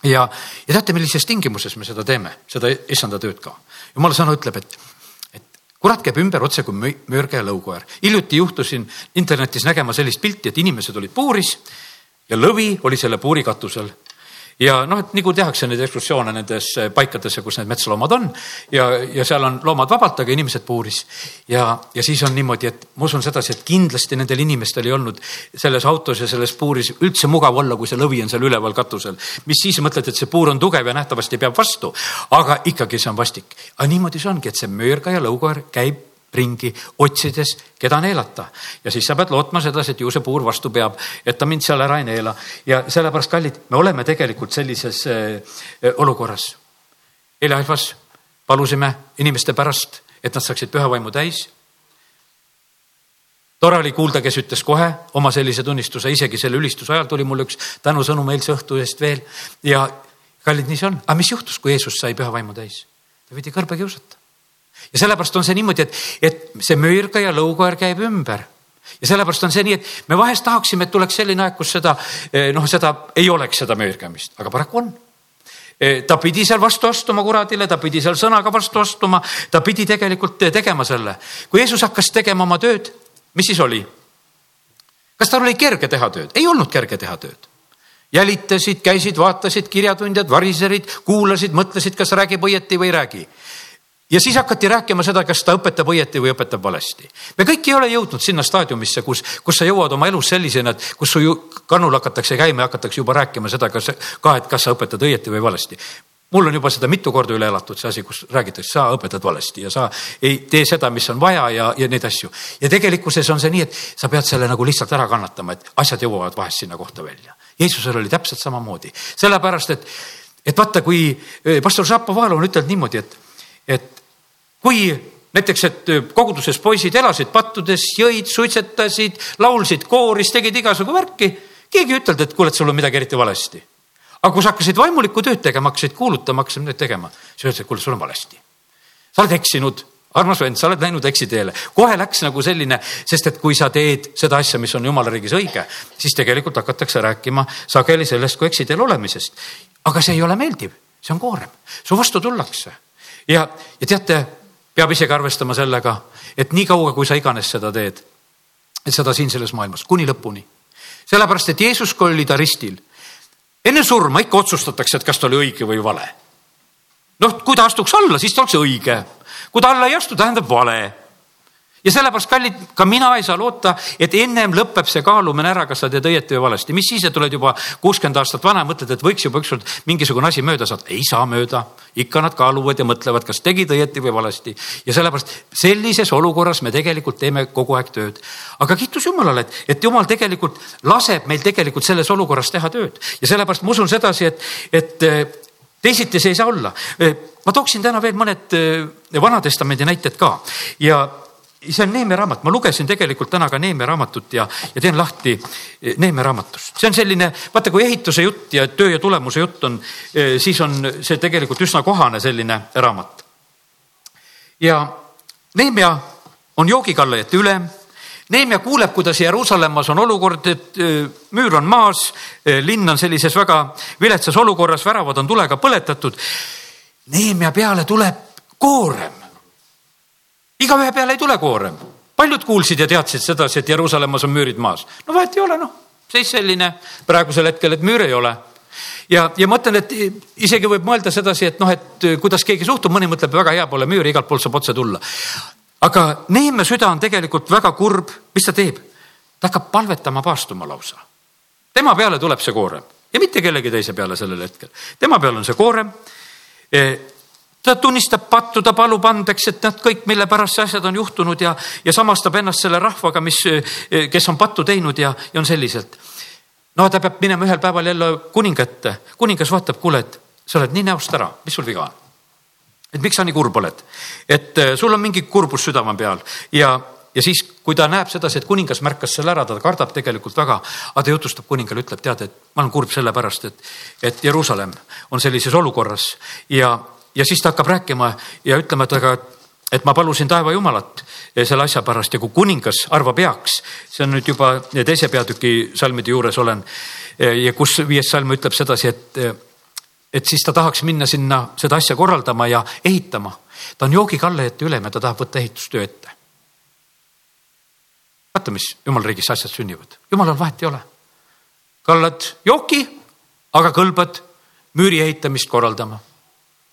ja, ja teate, millises tingimuses me seda teeme, seda issanda tööd ka. jumala sõna ütleb, et, et kurat käib ümber otse kui mürge ja lõukoer. hiljuti juhtusin internetis nägema sellist pilti, et inimesed olid puuris ja lõvi oli selle puuri katusel ja noh, et nagu tehakse neid ekskursioone nendesse paikadesse, kus need metsloomad on ja, ja seal on loomad vabalt, aga inimesed puuris. ja, ja siis on niimoodi, et ma usun sedasi, et kindlasti nendel inimestel ei olnud selles autos ja selles puuris üldse mugav olla, kui see lõvi on seal üleval katusel. mis siis mõtled, et see puur on tugev ja nähtavasti peab vastu, aga ikkagi see on vastik. aga niimoodi see ongi, et see möörgaja lõukoer käib ringi, otsides, keda neelata. ja siis sa pead lootma sedasi, et ju see puur vastu peab, et ta mind seal ära ei neela. ja sellepärast, kallid, me oleme tegelikult sellises äh, olukorras. eile Alfas palusime inimeste pärast, et nad saaksid pühavaimu täis. tore oli kuulda, kes ütles kohe oma sellise tunnistuse, isegi selle ülistuse ajal tuli mulle üks tänusõnum eilse õhtu eest veel ja kallid, nii see on. aga mis juhtus, kui Jeesus sai pühavaimu täis? ta pidi kõrbe kiusata ja sellepärast on see niimoodi, et, et see möörga ja lõukoer käib ümber ja sellepärast on see nii, et me vahest tahaksime, et tuleks selline aeg, kus seda eh, noh, seda ei oleks seda möörgamist, aga paraku on. Eh, ta pidi seal vastu astuma kuradile, ta pidi seal sõnaga vastu astuma, ta pidi tegelikult tegema selle. kui Jeesus hakkas tegema oma tööd, mis siis oli? kas tal oli kerge teha tööd? ei olnud kerge teha tööd jälitasid, käisid, vaatasid, kirjatundjad, variserid, kuulasid, mõtlesid, kas räägib õieti või ei räägi ja siis hakati rääkima seda, kas ta õpetab õieti või õpetab valesti. me kõik ei ole jõudnud sinna staadiumisse, kus, kus sa jõuad oma elus sellisena, et kus su kannul hakatakse käima ja hakatakse juba rääkima seda, kas ka, et kas sa õpetad õieti või valesti mul on juba seda mitu korda üle elatud, see asi, kus räägitakse, sa õpetad valesti ja sa ei tee seda, mis on vaja ja, ja neid asju. ja tegelikkuses on see nii, et sa pead selle nagu lihtsalt ära kannatama, et asjad jõuavad vahest sinna kohta välja. Jeesusel oli täpselt samamoodi, sellepärast et, et vaata, kui eh, pastor Šapovalov on ütelnud niimoodi, et, et kui näiteks, et koguduses poisid elasid pattudes, jõid, suitsetasid, laulsid kooris, tegid igasugu värki, keegi ei ütelnud, et kuule, et sul on midagi eriti valesti. aga kui sa hakkasid vaimulikku tööd tegema, hakkasid kuulutama, hakkasid midagi tegema, siis öeldi, et kuule, sul on valesti. sa oled eksinud, armas vend, sa oled läinud eksiteele. kohe läks nagu selline, sest et kui sa teed seda asja, mis on jumala riigis õige, siis tegelikult hakatakse rääkima sageli sellest kui eksiteel olemisest. aga see ei ole meeldiv, see on koorem, su vastu tullakse ja, ja teate peab isegi arvestama sellega, et niikaua, kui sa iganes seda teed, et seda siin selles maailmas kuni lõpuni. sellepärast, et Jeesus, kui oli ta ristil, enne surma ikka otsustatakse, et kas ta oli õige või vale. noh, kui ta astuks alla, siis ta oleks õige. kui ta alla ei astu, tähendab vale ja sellepärast, kallid, ka mina ei saa loota, et ennem lõpeb see kaalumine ära, kas sa teed õieti või valesti. mis siis, et oled juba kuuskümmend aastat vana, mõtled, et võiks juba ükskord mingisugune asi mööda saada. ei saa mööda, ikka nad kaaluvad ja mõtlevad, kas tegid õieti või valesti. ja sellepärast sellises olukorras me tegelikult teeme kogu aeg tööd. aga kiitus Jumalale, et, et Jumal tegelikult laseb meil tegelikult selles olukorras teha tööd ja sellepärast ma usun sedasi, et, et eh, teisiti see ei saa olla. Eh, ma tooksin täna veel mõned eh, Vana-testamendi näited ka ja see on Neeme raamat, ma lugesin tegelikult täna ka Neeme raamatut ja, ja teen lahti Neeme raamatust. see on selline, vaata, kui ehituse jutt ja töö ja tulemuse jutt on, siis on see tegelikult üsna kohane selline raamat. ja Neemia on joogikallajate ülem. Neemia kuuleb, kuidas Jeruusalemmas on olukord, et müür on maas, linn on sellises väga viletsas olukorras, väravad on tulega põletatud. Neemia peale tuleb koorem igaühe peale ei tule koorem. paljud kuulsid ja teadsid sedasi, et Jeruusalemmas on müürid maas. no vahet ei ole, noh, seis selline praegusel hetkel, et müüre ei ole ja, ja ma mõtlen, et isegi võib mõelda sedasi, et noh, et kuidas keegi suhtub, mõni mõtleb, väga hea pole müüri, igalt poolt saab otse tulla. aga Neeme süda on tegelikult väga kurb, mis ta teeb? ta hakkab palvetama paastuma lausa. tema peale tuleb see koorem ja mitte kellegi teise peale sellel hetkel. tema peal on see koorem ta tunnistab pattu, ta palub andeks, et nad kõik, mille pärast asjad on juhtunud ja, ja samastab ennast selle rahvaga, mis, kes on pattu teinud ja, ja on selliselt. no ta peab minema ühel päeval jälle kuninga ette, kuningas vaatab, kuule, et sa oled nii näost ära, mis sul viga on? et miks sa nii kurb oled, et äh, sul on mingi kurbus südame peal ja, ja siis, kui ta näeb sedasi, et kuningas märkas selle ära, ta kardab tegelikult väga, aga ta jutustab kuningale, ütleb, tead, et ma olen kurb sellepärast, et, et Jeruusalemm on sellises olukorras ja ja siis ta hakkab rääkima ja ütlema, et aga, et ma palusin taeva jumalat selle asja pärast ja kui kuningas arvab heaks, see on nüüd juba teise peatüki salmide juures olen ja kus viies salm ütleb sedasi, et, et siis ta tahaks minna sinna seda asja korraldama ja ehitama. ta on joogikallajate ülem ja ta tahab võtta ehitustöö ette. vaata, mis jumala riigis asjad sünnivad, jumalal vahet ei ole. kallad jooki, aga kõlbad müüri ehitamist korraldama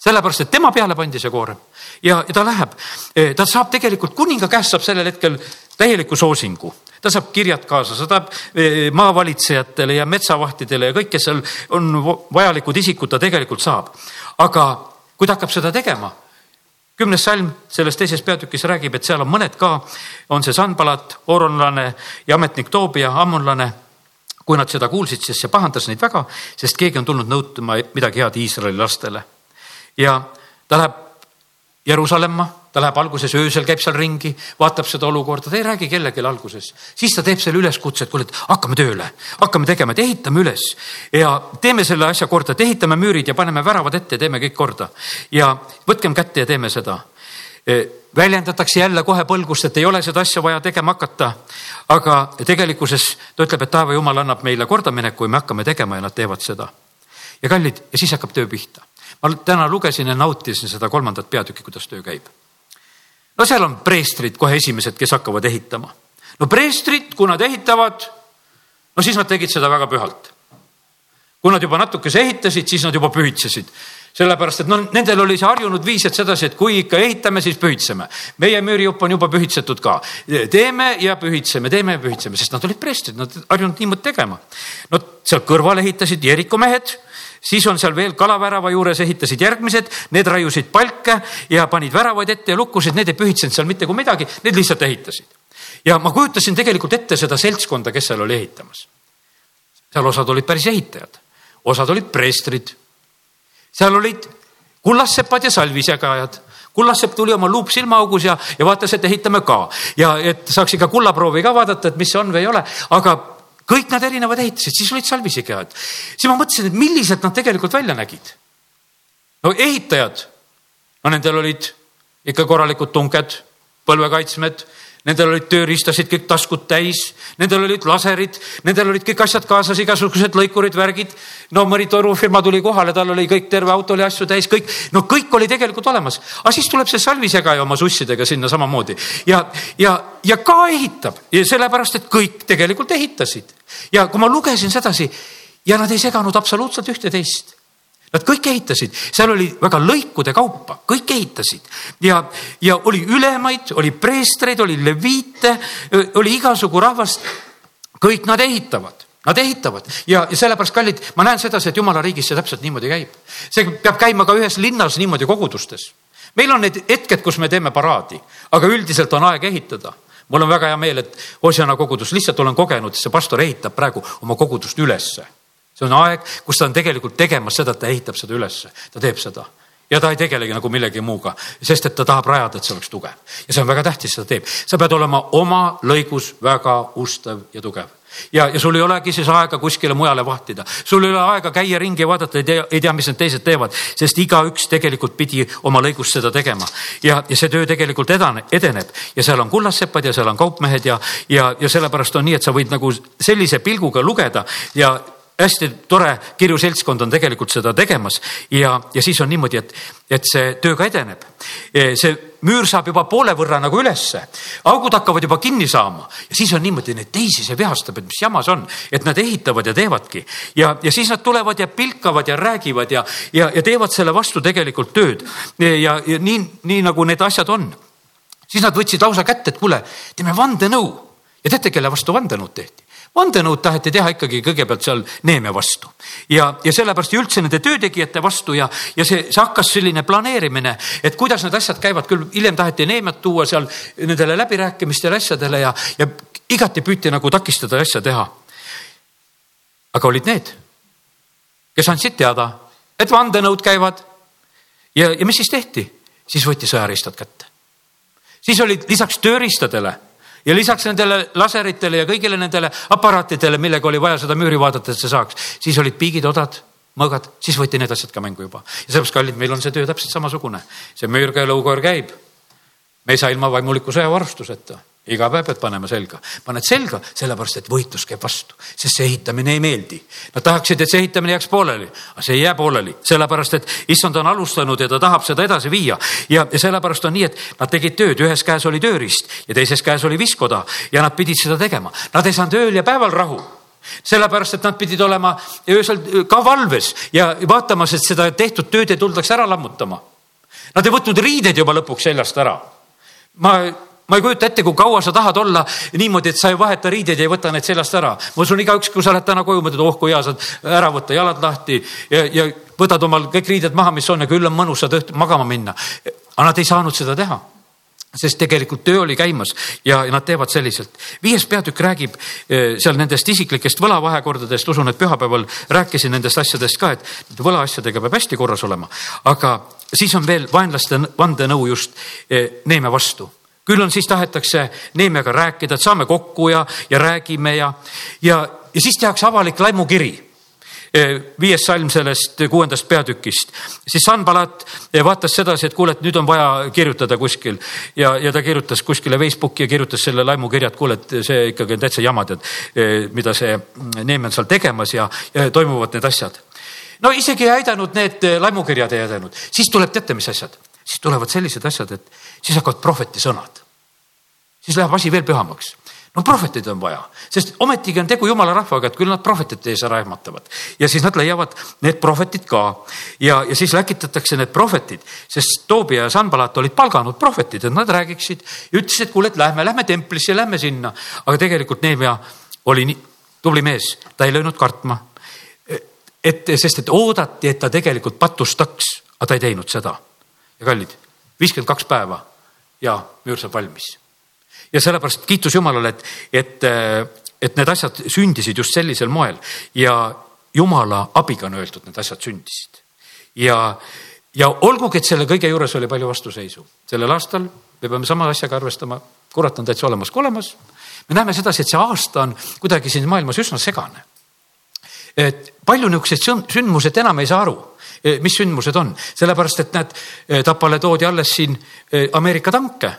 sellepärast, et tema peale pandi see koorem ja, ja ta läheb, e, ta saab tegelikult kuninga käest saab sellel hetkel täieliku soosingu ta saab kirjad kaasa, ta tahab e, maavalitsejatele ja metsavahtidele ja kõik, kes seal on vajalikud isikud, ta tegelikult saab. aga kui ta hakkab seda tegema, kümnes salm selles teises peatükis räägib, et seal on mõned ka, on see Sanbalat, Oronlane ja ametnik Toobia, Ammonlane. kui nad seda kuulsid, siis see pahandas neid väga, sest keegi on tulnud nõutma midagi head Iisraeli lastele ja ta läheb Jeruusalemma, ta läheb alguses öösel, käib seal ringi, vaatab seda olukorda, ta ei räägi kellelegi alguses. siis ta teeb selle üleskutse, et kuule, et hakkame tööle, hakkame tegema, et ehitame üles ja teeme selle asja korda, et ehitame müürid ja paneme väravad ette ja teeme kõik korda. ja võtkem kätte ja teeme seda. E, väljendatakse jälle kohe põlgust, et ei ole seda asja vaja tegema hakata. aga tegelikkuses ta ütleb, et taeva jumal annab meile kordamineku ja me hakkame tegema ja nad teevad seda. ja kallid, ja siis hakkab töö pihta ma täna lugesin ja nautisin seda kolmandat peatükki, kuidas töö käib. no seal on preestrid kohe esimesed, kes hakkavad ehitama. no preestrid, kui nad ehitavad, no siis nad tegid seda väga pühalt. kui nad juba natukese ehitasid, siis nad juba pühitsesid sellepärast, et no nendel oli see harjunud viis, et sedasi, et kui ikka ehitame, siis pühitseme. meie müürijupp on juba pühitsetud ka. teeme ja pühitseme, teeme ja pühitseme, sest nad olid preestrid, nad harjunud niimoodi tegema. no seal kõrval ehitasid Jeriko mehed siis on seal veel kalavärava juures ehitasid järgmised, need raiusid palke ja panid väravaid ette ja lukkusid, need ei pühitsenud seal mitte kui midagi, need lihtsalt ehitasid. ja ma kujutasin tegelikult ette seda seltskonda, kes seal oli ehitamas. seal osad olid päris ehitajad, osad olid preestrid. seal olid kullassepad ja salvisjagajad kullassepp tuli oma luup silmaaugus ja, ja vaatas, et ehitame ka ja et saaks ikka kullaproovi ka vaadata, et mis see on või ei ole, aga kõik nad erinevad ehitised, siis olid salvisikehad. siis ma mõtlesin, et millised nad tegelikult välja nägid. no ehitajad, no nendel olid ikka korralikud tunked, põlvekaitsmed Nendel olid tööriistasid kõik taskud täis, nendel olid laserid, nendel olid kõik asjad kaasas, igasugused lõikurid, värgid. no mõni torufirma tuli kohale, tal oli kõik, terve auto oli asju täis, kõik, no kõik oli tegelikult olemas. aga siis tuleb see salvisjagaja oma sussidega sinna samamoodi ja, ja, ja ka ehitab ja sellepärast, et kõik tegelikult ehitasid. Ja kui ma lugesin sedasi ja nad ei seganud absoluutselt ühte teist. Nad kõik ehitasid, seal oli väga lõikude kaupa, kõik ehitasid. Ja, ja oli ülemaid, oli preestreid, oli leviite, oli igasugu rahvast. kõik nad ehitavad, nad ehitavad. Ja, ja sellepärast, kallid, ma näen sedasi, et jumala riigis see täpselt niimoodi käib. see peab käima ka ühes linnas niimoodi kogudustes. meil on need hetked, kus me teeme paraadi, aga üldiselt on aeg ehitada mul on väga hea meel, et Hosiana kogudus, lihtsalt olen kogenud, see pastor ehitab praegu oma kogudust ülesse. See on aeg, kus ta on tegelikult tegemas seda, et ta ehitab seda ülesse, ta teeb seda. Ja ta ei tegelegi nagu millegi muuga, sest et ta tahab rajada, et see oleks tugev. Ja see on väga tähtis, seda teeb. sa pead olema oma lõigus väga ustav ja tugev ja, ja sul ei olegi siis aega kuskile mujale vahtida, sul ei ole aega käia ringi ja vaadata, ei tea, ei tea, mis need teised teevad, sest igaüks tegelikult pidi oma lõigus seda tegema. Ja, ja see töö tegelikult edane, edeneb. Ja seal on kullassepad ja seal on kaupmehed ja, ja, ja sellepärast on nii, et sa võid nagu sellise pilguga lugeda ja hästi tore kirju seltskond on tegelikult seda tegemas. Ja, ja siis on niimoodi, et, et see töö ka edeneb. E, see müür saab juba poole võrra nagu ülesse, augud hakkavad juba kinni saama. Ja siis on niimoodi, neid teisi see vihastab, et mis jama see on, et nad ehitavad ja teevadki. Ja, ja siis nad tulevad ja pilkavad ja räägivad ja, ja, ja teevad selle vastu tegelikult tööd. E, ja, ja nii, nii nagu need asjad on. siis nad võtsid lausa kätte, et kuule, teeme vandenõu. Ja teate, kelle vastu vandenõud tehti? Vandenõud taheti teha ikkagi kõigepealt seal Neeme vastu ja, ja sellepärast ja üldse nende töötegijate vastu ja, ja see, see hakkas selline planeerimine, et kuidas need asjad käivad, küll hiljem taheti Neemet tuua seal nendele läbirääkimistele asjadele ja, ja igati püüti nagu takistada asja teha. aga olid need, kes andsid teada, et vandenõud käivad ja, ja mis siis tehti? siis võeti sõjariistad kätte. siis olid lisaks tööriistadele ja lisaks nendele laseritele ja kõigile nendele aparaatidele, millega oli vaja seda müüri vaadata, et see saaks, siis olid piigid, odad, mõõgad, siis võeti need asjad ka mängu juba. ja sellepärast, kallid, meil on see töö täpselt samasugune. see müürga ja lõukoer käib. me ei saa ilma vaimuliku sõjavarustuseta iga päev pead panema selga, paned selga sellepärast, et võitlus käib vastu, sest see ehitamine ei meeldi. Nad tahaksid, et see ehitamine jääks pooleli, aga see ei jää pooleli, sellepärast et issand on alustanud ja ta tahab seda edasi viia. ja, ja sellepärast on nii, et nad tegid tööd, ühes käes oli tööriist ja teises käes oli viskoda ja nad pidid seda tegema. Nad ei saanud ööl ja päeval rahu sellepärast, et nad pidid olema öösel ka valves ja vaatamas, et seda tehtud tööd ei tuldaks ära lammutama. Nad ei võtnud riided juba lõpuks seljast ära. ma ma ei kujuta ette, kui kaua sa tahad olla niimoodi, et sa ei vaheta riideid ja ei võta neid seljast ära. ma usun, igaüks, kui sa lähed täna koju, mõtled, oh kui hea, saad ära võtta jalad lahti ja, ja võtad omal kõik riided maha, mis on ja küll on mõnus, saad õhtul magama minna. aga nad ei saanud seda teha sest tegelikult töö oli käimas ja nad teevad selliselt. viies peatükk räägib eh, seal nendest isiklikest võlavahekordadest, usun, et pühapäeval rääkisin nendest asjadest ka, et võlaasjadega peab hästi korras olema, aga siis on veel vaenlaste vandenõu just eh, Neeme vastu küll on siis tahetakse Neemiaga rääkida, et saame kokku ja, ja räägime ja, ja, ja siis tehakse avalik laimukiri. E, viies salm sellest kuuendast peatükist, siis Sanbalat vaatas sedasi, et kuule, et nüüd on vaja kirjutada kuskil. Ja, ja ta kirjutas kuskile Facebooki ja kirjutas selle laimukirja, et kuule, et see ikkagi on täitsa jama, tead, e, mida see Neeme on seal tegemas ja, ja toimuvad need asjad. no isegi ei aidanud need laimukirjad ei aidanud, siis tuleb teate, mis asjad, siis tulevad sellised asjad, et siis hakkavad prohveti sõnad. siis läheb asi veel pühamaks. no prohveteid on vaja, sest ometigi on tegu jumala rahvaga, et küll nad prohvetite ees ära ehmatavad ja siis nad leiavad need prohvetid ka ja, ja siis läkitatakse need prohvetid, sest Toobia ja Sanbalat olid palganud prohvetid, et nad räägiksid ja ütlesid, et kuule, et lähme, lähme templisse, lähme sinna. aga tegelikult Neemia oli nii tubli mees, ta ei löönud kartma. et sest, et oodati, et ta tegelikult patustaks, aga ta ei teinud seda. Ja kallid viiskümmend kaks päeva ja müür saab valmis. ja sellepärast kiitus Jumalale, et, et, et need asjad sündisid just sellisel moel ja Jumala abiga on öeldud, need asjad sündisid. ja, ja olgugi, et selle kõige juures oli palju vastuseisu, sellel aastal me peame sama asjaga arvestama, kurat on täitsa olemas kui olemas. me näeme sedasi, et see aasta on kuidagi siin maailmas üsna segane. Et palju niisuguseid sündmused enam ei saa aru Eh, mis sündmused on, sellepärast et näed, eh, Tapale toodi alles siin eh, Ameerika tanke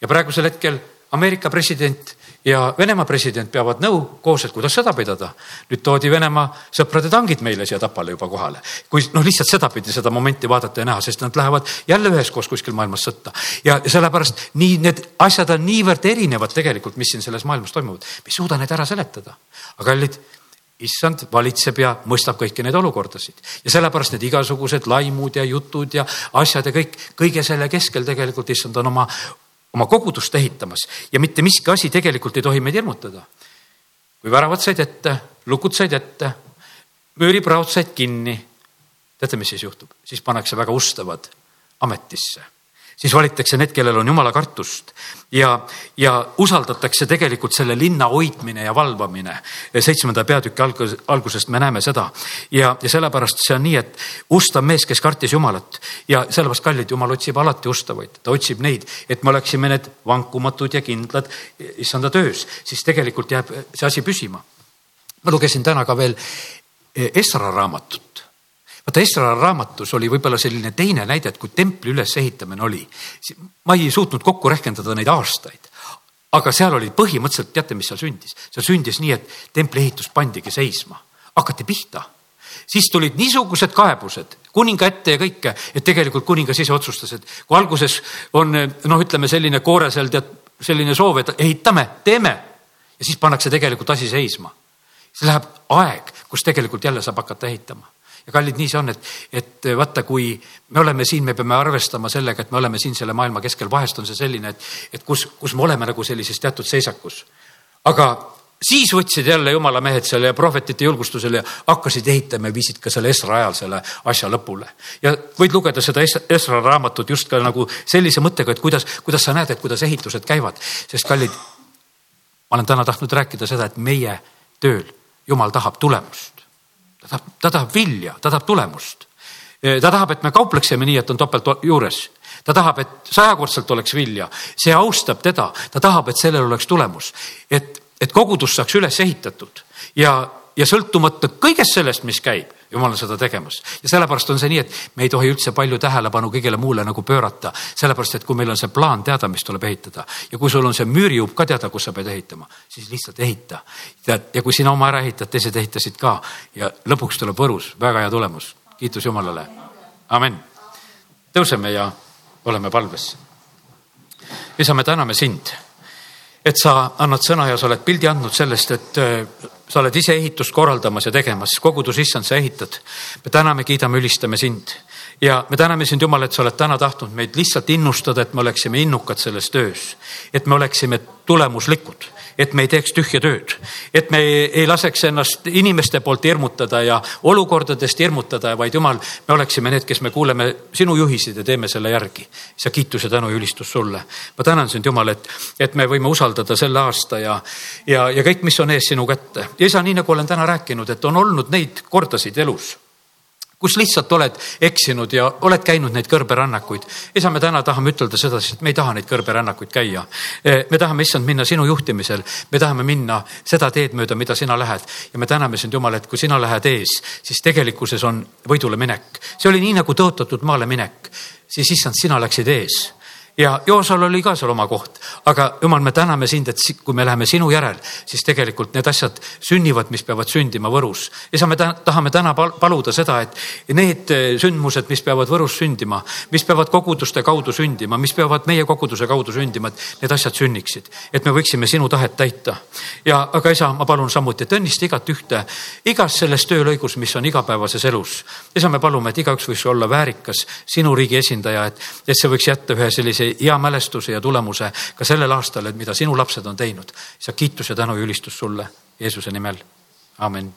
ja praegusel hetkel Ameerika president ja Venemaa president peavad nõu koos, et kuidas sõda pidada. nüüd toodi Venemaa sõprade tangid meile siia Tapale juba kohale. kui noh, lihtsalt sedapidi seda momenti vaadata ja näha, sest nad lähevad jälle üheskoos kuskil maailmas sõtta. ja sellepärast nii need asjad on niivõrd erinevad tegelikult, mis siin selles maailmas toimuvad. me ei suuda neid ära seletada. aga kallid issand valitseb ja mõistab kõiki neid olukordasid ja sellepärast need igasugused laimud ja jutud ja asjad ja kõik, kõige selle keskel tegelikult issand on oma, oma kogudust ehitamas ja mitte miski asi tegelikult ei tohi meid hirmutada. kui väravad said ette, lukud said ette, müüripraod said kinni. teate, mis siis juhtub? siis pannakse väga ustavad ametisse siis valitakse need, kellel on jumala kartust. Ja, ja usaldatakse tegelikult selle linna hoidmine ja valvamine. seitsmenda peatüki algus, algusest me näeme seda. Ja, ja sellepärast see on nii, et ustav mees, kes kartis Jumalat. Ja sellepärast kallid, Jumal otsib alati ustavaid, ta otsib neid, et me oleksime need vankumatud ja kindlad issanda töös, siis tegelikult jääb see asi püsima. ma lugesin täna ka veel Esra raamatut vaata Esra raamatus oli võib-olla selline teine näide, et kui templi ülesehitamine oli, ma ei suutnud kokku rehkendada neid aastaid, aga seal oli põhimõtteliselt, teate, mis seal sündis? seal sündis nii, et templi ehitus pandigi seisma, hakati pihta. siis tulid niisugused kaebused kuninga ette ja kõike, et tegelikult kuningas ise otsustas, et kui alguses on noh, ütleme selline kooresel tead selline soov, et ehitame, teeme ja siis pannakse tegelikult asi seisma. siis läheb aeg, kus tegelikult jälle saab hakata ehitama ja kallid, nii see on, et, et vaata, kui me oleme siin, me peame arvestama sellega, et me oleme siin selle maailma keskel, vahest on see selline, et, et kus, kus me oleme nagu sellises teatud seisakus. aga siis võtsid jälle jumala mehed selle ja prohvetite julgustusel ja hakkasid ehitama ja viisid ka selle Esra ajal selle asja lõpule. ja võid lugeda seda Esra raamatut just ka nagu sellise mõttega, et kuidas, kuidas sa näed, et kuidas ehitused käivad, sest kallid, ma olen täna tahtnud rääkida seda, et meie tööl jumal tahab tulemust ta tahab, ta tahab vilja, ta tahab tulemust. ta tahab, et me kaupleksime nii, et on topelt juures. ta tahab, et sajakordselt oleks vilja, see austab teda, ta tahab, et sellel oleks tulemus, et, et kogudus saaks üles ehitatud ja, ja sõltumata kõigest sellest, mis käib jumal on seda tegemas ja sellepärast on see nii, et me ei tohi üldse palju tähelepanu kõigele muule nagu pöörata, sellepärast et kui meil on see plaan teada, mis tuleb ehitada ja kui sul on see müürijupp ka teada, kus sa pead ehitama, siis lihtsalt ehita. tead, ja kui sina oma ära ehitad, teised ehitasid ka ja lõpuks tuleb Võrus väga hea tulemus. kiitus Jumalale. amen. tõuseme ja oleme palves. isa, me täname sind et sa annad sõna ja sa oled pildi andnud sellest, et äh, sa oled ise ehitust korraldamas ja tegemas, kogudus, issand, sa ehitad. me täname, kiidame, ülistame sind. Ja me täname sind, Jumal, et sa oled täna tahtnud meid lihtsalt innustada, et me oleksime innukad selles töös, et me oleksime tulemuslikud et me ei teeks tühja tööd, et me ei laseks ennast inimeste poolt hirmutada ja olukordadest hirmutada, vaid jumal, me oleksime need, kes me kuuleme sinu juhiseid ja teeme selle järgi. sa kiituse, tänu ja ülistus sulle. ma tänan sind, Jumal, et, et me võime usaldada selle aasta ja, ja, ja kõik, mis on ees sinu kätte. ja isa, nii nagu olen täna rääkinud, et on olnud neid kordasid elus kus lihtsalt oled eksinud ja oled käinud neid kõrberännakuid. isa, me täna tahame ütelda sedasi, et me ei taha neid kõrberännakuid käia. Eh, me tahame, issand, minna sinu juhtimisel, me tahame minna seda teed mööda, mida sina lähed ja me täname sind, Jumal, et kui sina lähed ees, siis tegelikkuses on võidule minek. see oli nii nagu tõotatud maale minek, siis issand, sina läksid ees ja Joosal oli ka seal oma koht, aga jumal, me täname sind, et kui me läheme sinu järel, siis tegelikult need asjad sünnivad, mis peavad sündima Võrus. ja sa, me tahame täna paluda seda, et need eh, sündmused, mis peavad Võrus sündima, mis peavad koguduste kaudu sündima, mis peavad meie koguduse kaudu sündima, et need asjad sünniksid, et me võiksime sinu tahet täita. ja, aga isa, ma palun samuti, et õnnista igat ühte igas selles töölõigus, mis on igapäevases elus. isa, me palume, et igaüks võiks olla väärikas sinu riigi esindaja, et, et see võiks jätta ühe sellise sellise hea mälestuse ja tulemuse ka sellel aastal, et mida sinu lapsed on teinud. sa kiitus ja tänu ja ülistus sulle Jeesuse nimel, amin